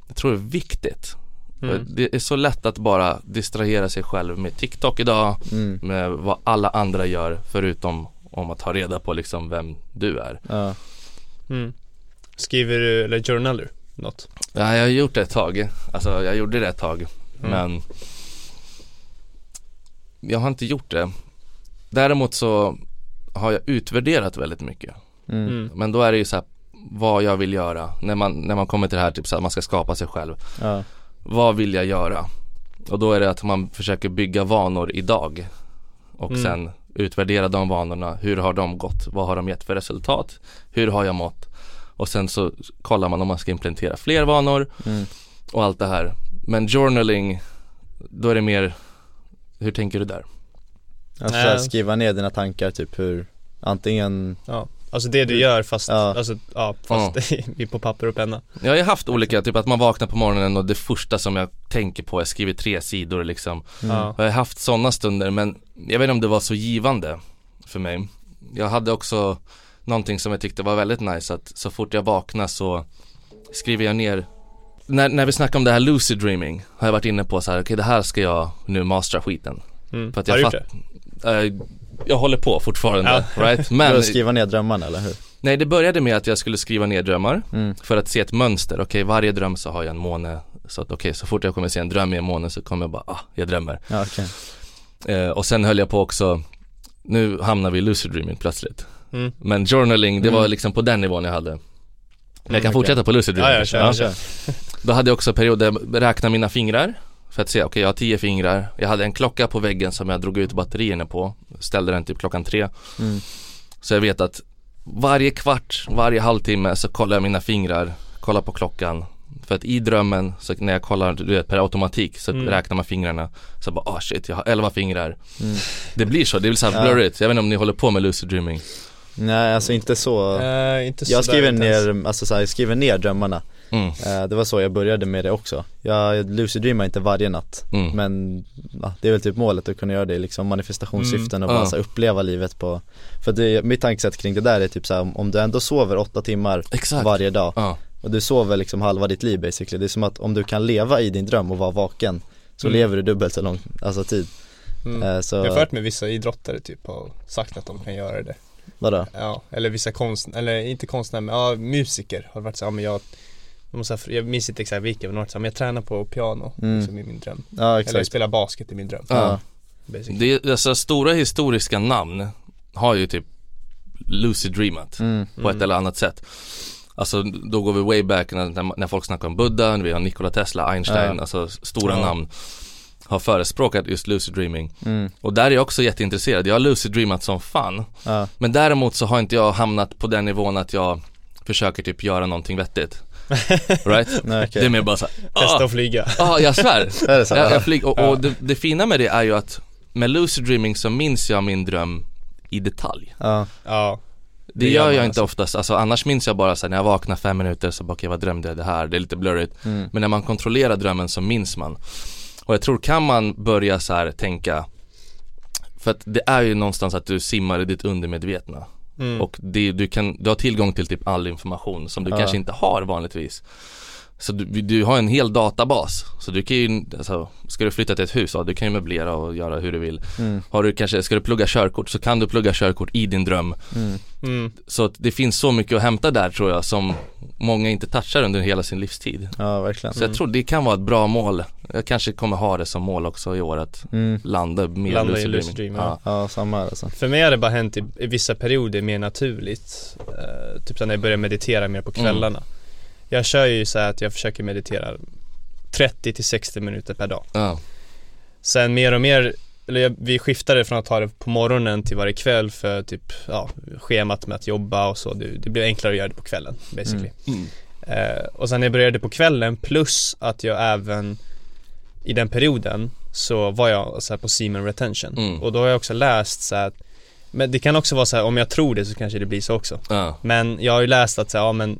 Jag tror det är viktigt Mm. Det är så lätt att bara distrahera sig själv med TikTok idag Mm. Med vad alla andra gör förutom om att ta reda på liksom vem du är Ja. Mm. Skriver du, eller journalar du något? Ja, jag har gjort det ett tag. Alltså jag gjorde det ett tag. Mm. Men jag har inte gjort det. Däremot så har jag utvärderat väldigt mycket. Mm. Mm. Men då är det ju så här vad jag vill göra. När man, när man kommer till det här typ så här, man ska skapa sig själv. Ja. Vad vill jag göra? Och då är det att man försöker bygga vanor idag. Och Mm. sen utvärdera de vanorna. Hur har de gått? Vad har de gett för resultat? Hur har jag mått? Och sen så kollar man om man ska implementera fler vanor Mm. och allt det här. Men journaling, då är det mer, hur tänker du där? Alltså här, skriva ner dina tankar typ hur, antingen, Ja, alltså det du gör fast, Ja. alltså, ja, fast är på papper och penna Jag har ju haft olika, typ att man vaknar på morgonen och det första som jag tänker på, jag skriver tre sidor liksom. mm. Ja, Jag har haft sådana stunder men jag vet inte om det var så givande för mig. Jag hade också någonting som jag tyckte var väldigt nice att så fort jag vaknar så skriver jag ner när, när vi snackar om det här lucid dreaming har jag varit inne på så här, okej det här ska jag nu mastera skiten. mm. För att Har jag du gjort det? Eh, jag håller på fortfarande, Ja. right? Men, Men, skriva ner drömmarna eller hur? nej det började med att jag skulle skriva ner drömmar Mm. för att se ett mönster, okej varje dröm så har jag en måne Så att okej, så fort jag kommer se en dröm i en måne så kommer jag bara, ah, jag drömmer Ja okej, eh, Och sen höll jag på också Nu hamnar vi i lucid dreaming plötsligt Mm. Men journaling, det Mm. var liksom på den nivån jag hade Men jag kan okej. fortsätta på lucid Ja, dreaming ja, kör, Ja. kör. Då hade jag också perioder, jag räknade mina fingrar För att se, okej jag har tio fingrar Jag hade en klocka på väggen som jag drog ut batterierna på Ställde den typ klockan tre mm. Så jag vet att varje kvart, varje halvtimme så kollar jag mina fingrar, kollar på klockan För att i drömmen, så när jag kollar du vet, per automatik så Mm. räknar man fingrarna Så bara ah shit, jag har elva fingrar Mm. Det blir så, det blir såhär Ja. blurrigt Jag vet inte om ni håller på med lucid dreaming Nej alltså inte så Eh, inte så Jag skriver ner, alltså så här, jag skriver ner drömmarna mm. Eh, Det var så jag började med det också Jag lucid dreamar inte varje natt Mm. Men ja, det är väl typ målet att kunna göra det liksom manifestationssyften och Mm. bara Ja. så här, uppleva livet på För det, mitt tankesätt kring det där är typ så här, om- du ändå sover åtta timmar Exakt varje dag och du sover liksom halva ditt liv basically Det är som att om du kan leva i din dröm och vara vaken Så Mm. lever du dubbelt så lång, alltså tid mm. Eh, Så, Jag har hört med vissa idrottare typ har sagt att de kan göra det vadå? Ja, eller vissa konst, eller inte konstnärer men ja, musiker har varit så, ja men jag jag, måste, ha- jag minns inte exakt vilka men jag tränar på piano Mm. liksom, i min dröm Ja Eller jag exakt spelar basket i min dröm Ja. det är, alltså stora historiska namn har ju typ lucid dreamat Mm. på ett eller annat sätt. Alltså då går vi way back när, när folk snackar om Buddha, vi har Nikola Tesla, Einstein, Ja. alltså stora Ja. namn har förespråkat just lucid dreaming. Mm. Och där är jag också jätteintresserad, jag har lucid dreamat som fan. Ja. Men däremot så har inte jag hamnat på den nivån att jag försöker typ göra någonting vettigt. Right? Nej, okej. Det är mer bara såhär, Testa ah, att flyga. ah, jag svär. Jag, jag flyg, och, Ja. och det, det fina med det är ju att med lucid dreaming så minns jag min dröm i detalj. Ja. Ja. Det, Det gör jag man inte alltså. oftast, alltså annars minns jag bara så här, när jag vaknar fem minuter så bara okej vad drömde jag det här, det är lite blurrigt Mm. Men när man kontrollerar drömmen så minns man Och jag tror kan man börja så här tänka För att det är ju någonstans att du simmar i ditt undermedvetna Mm. Och det, du, kan, du har tillgång till typ all information som du Ja. kanske inte har vanligtvis Så du, du har en hel databas Så du kan ju, alltså, ska du flytta till ett hus, ja du kan ju möblera och göra hur du vill Mm. Har du kanske, ska du plugga körkort så kan du plugga körkort i din dröm Mm. Mm. så att det finns så mycket att hämta där tror jag som många inte touchar under hela sin livstid. Ja, verkligen. Så jag tror det kan vara ett bra mål. Jag kanske kommer ha det som mål också i år att Mm. landa mer Landa i lucid dream, ja. Ja, samma här alltså. För mig har det bara hänt i, i vissa perioder mer naturligt. Eh, typ när jag börjar meditera mer på kvällarna. Jag kör ju så här att jag försöker meditera 30 till 60 minuter per dag. Ja. Sen mer och mer, eller vi skiftade från att ta det på morgonen till varje kväll för typ, ja, schemat med att jobba och så. Det, det blev enklare att göra det på kvällen basically. Mm. Eh, och sen när jag började på kvällen plus att jag även i den perioden så var jag så på Seaman Retention Mm. och då har jag också läst så här, men det kan också vara så här, om jag tror det så kanske det blir så också. Ja. Men jag har ju läst att så här, ja men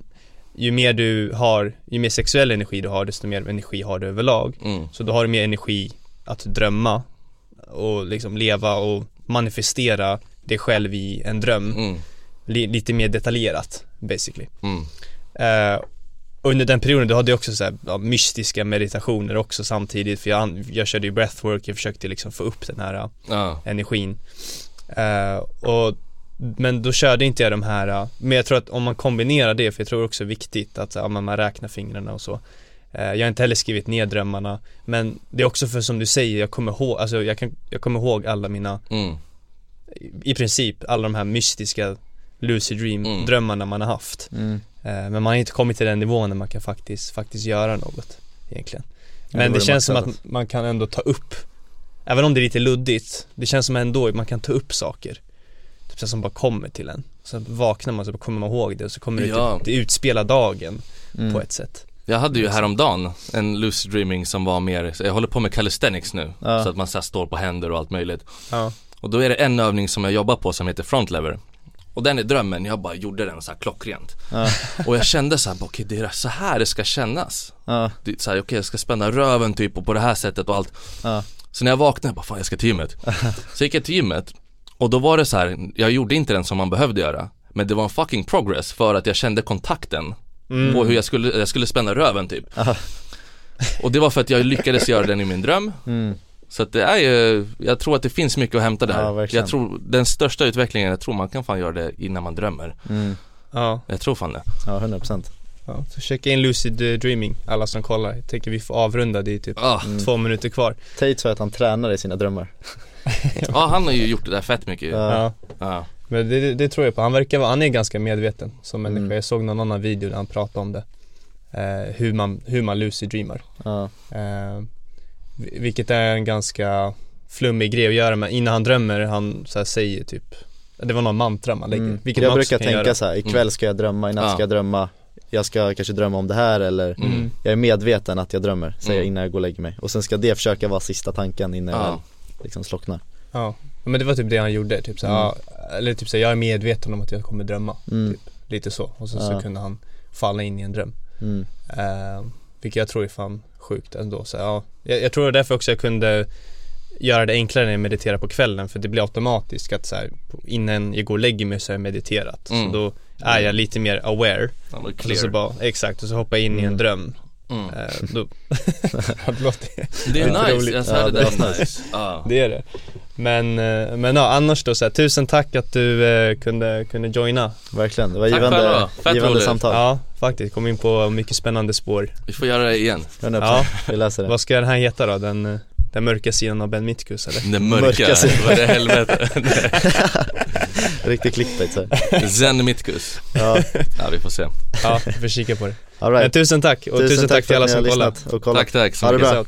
ju mer du har, ju mer sexuell energi du har desto mer energi har du överlag. Mm. Så då har du mer energi att drömma och liksom leva och manifestera dig själv i en dröm Mm. li, lite mer detaljerat basically. Mm. Eh, under den perioden då hade jag också så här, ja, mystiska meditationer också samtidigt för jag, jag körde ju breathwork, jag försökte liksom få upp den här Ja. energin. Eh, och, men då körde inte jag de här, men jag tror att om man kombinerar det, för jag tror också det är viktigt att ja, man räknar fingrarna och så. Eh, jag har inte heller skrivit ner drömmarna, men det är också för som du säger, jag kommer ihåg, alltså jag, kan, jag kommer ihåg alla mina, Mm. i princip alla de här mystiska lucid dream Mm. drömmarna man har haft. Mm. Eh, Men man har inte kommit till den nivån när man kan faktiskt, faktiskt göra något egentligen. Ja, Men det det vore känns som att man kan ändå ta upp, även om det är lite luddigt, det känns som ändå man kan ta upp saker. Typ så som bara kommer till en. Så vaknar man så kommer man ihåg det och så kommer det Ja. typ, det utspelar dagen Mm. på ett sätt. Jag hade ju häromdagen en lucid dreaming som var mer, jag håller på med calisthenics nu. Ja. Så att man så står på händer och allt möjligt. Ja. Och då är det en övning som jag jobbar på som heter front lever. Och den är drömmen, jag bara gjorde den så här klockrent. Ja. Och jag kände så här, okej det är så här det ska kännas. Ja. Det så här, okej jag ska spänna röven typ och på det här sättet och allt. Ja. Så när jag vaknade, jag bara fan jag ska till gymmet. Så gick jag till gymmet och då var det så här, jag gjorde inte den som man behövde göra. Men det var en fucking progress för att jag kände kontakten Mm. på hur jag skulle, jag skulle spänna röven typ. Och det var för att jag lyckades göra den i min dröm. Mm. Så att det är ju, jag tror att det finns mycket att hämta där. Ja, jag tror, den största utvecklingen, jag tror man kan fan göra det innan man drömmer. Mm. Ja, Jag tror fan det. Ja, 100 procent. ja. Så checka in lucid eh, dreaming, alla som kollar. Jag tänker vi får avrunda, det är typ Ah, Mm. två minuter kvar. Tate sa att han tränar i sina drömmar. Ja han har ju gjort det där fett mycket. Ja. Ja. Men det, det, tror jag på. Han verkar vara, han är ganska medveten som människa. Mm. Jag såg någon annan video där han pratade om det. Eh, hur man, hur man lucid dreamar. Ja. Eh, vi- vilket är en ganska flummig grej att göra men innan han drömmer, han så säger typ Det var någon mantra man lägger, Mm. vilket Jag man brukar tänka göra. så här, ikväll Mm. ska jag drömma, i natt Ja. ska jag drömma Jag ska kanske drömma om det här eller Mm. Jag är medveten att jag drömmer, säger jag Mm. innan jag går och lägger mig Och sen ska det försöka vara sista tanken innan jag Ja. väl liksom slocknar Ja, men det var typ det han gjorde, typ så här, Mm. ja, eller typ så här, jag är medveten om att jag kommer drömma, mm. Typ. lite så. Och så, Ja. så kunde han falla in i en dröm. Mm. Eh, vilket jag tror är fan sjukt ändå. Så, ja, jag, jag tror det är därför också jag kunde göra det enklare när jag mediterar på kvällen för det blir automatiskt att så här, innan jag går och lägger mig så har jag mediterat. Mm. Så då är jag lite mer aware. Han var Och så clear. bara, exakt, och så hoppar jag in i en Mm. dröm. Mm. Eh, då, det är nice, roligt. jag Ja, svär det det där är är nice. Det är det. Men, eh, men ja, annars då så här, tusen tack att du eh, kunde, kunde joina. Verkligen, det var Tack givande, givande samtal Ja, faktiskt. Kom in på mycket spännande spår. Vi får göra det igen. 100% Ja. vi läser det Vad ska den här heta då? Den, eh, den mörka sidan av Ben Mitkus eller? Den mörka, Mörka sidan. vad är det helvete? Riktig clickbait så. Zen Mitkus. Ja, Ja vi får se. Ja, vi får kika på det. all Men right. tusen tack och tusen, tack till för alla som lyssnat och kollat. Tack tack så Ha det mycket. bra.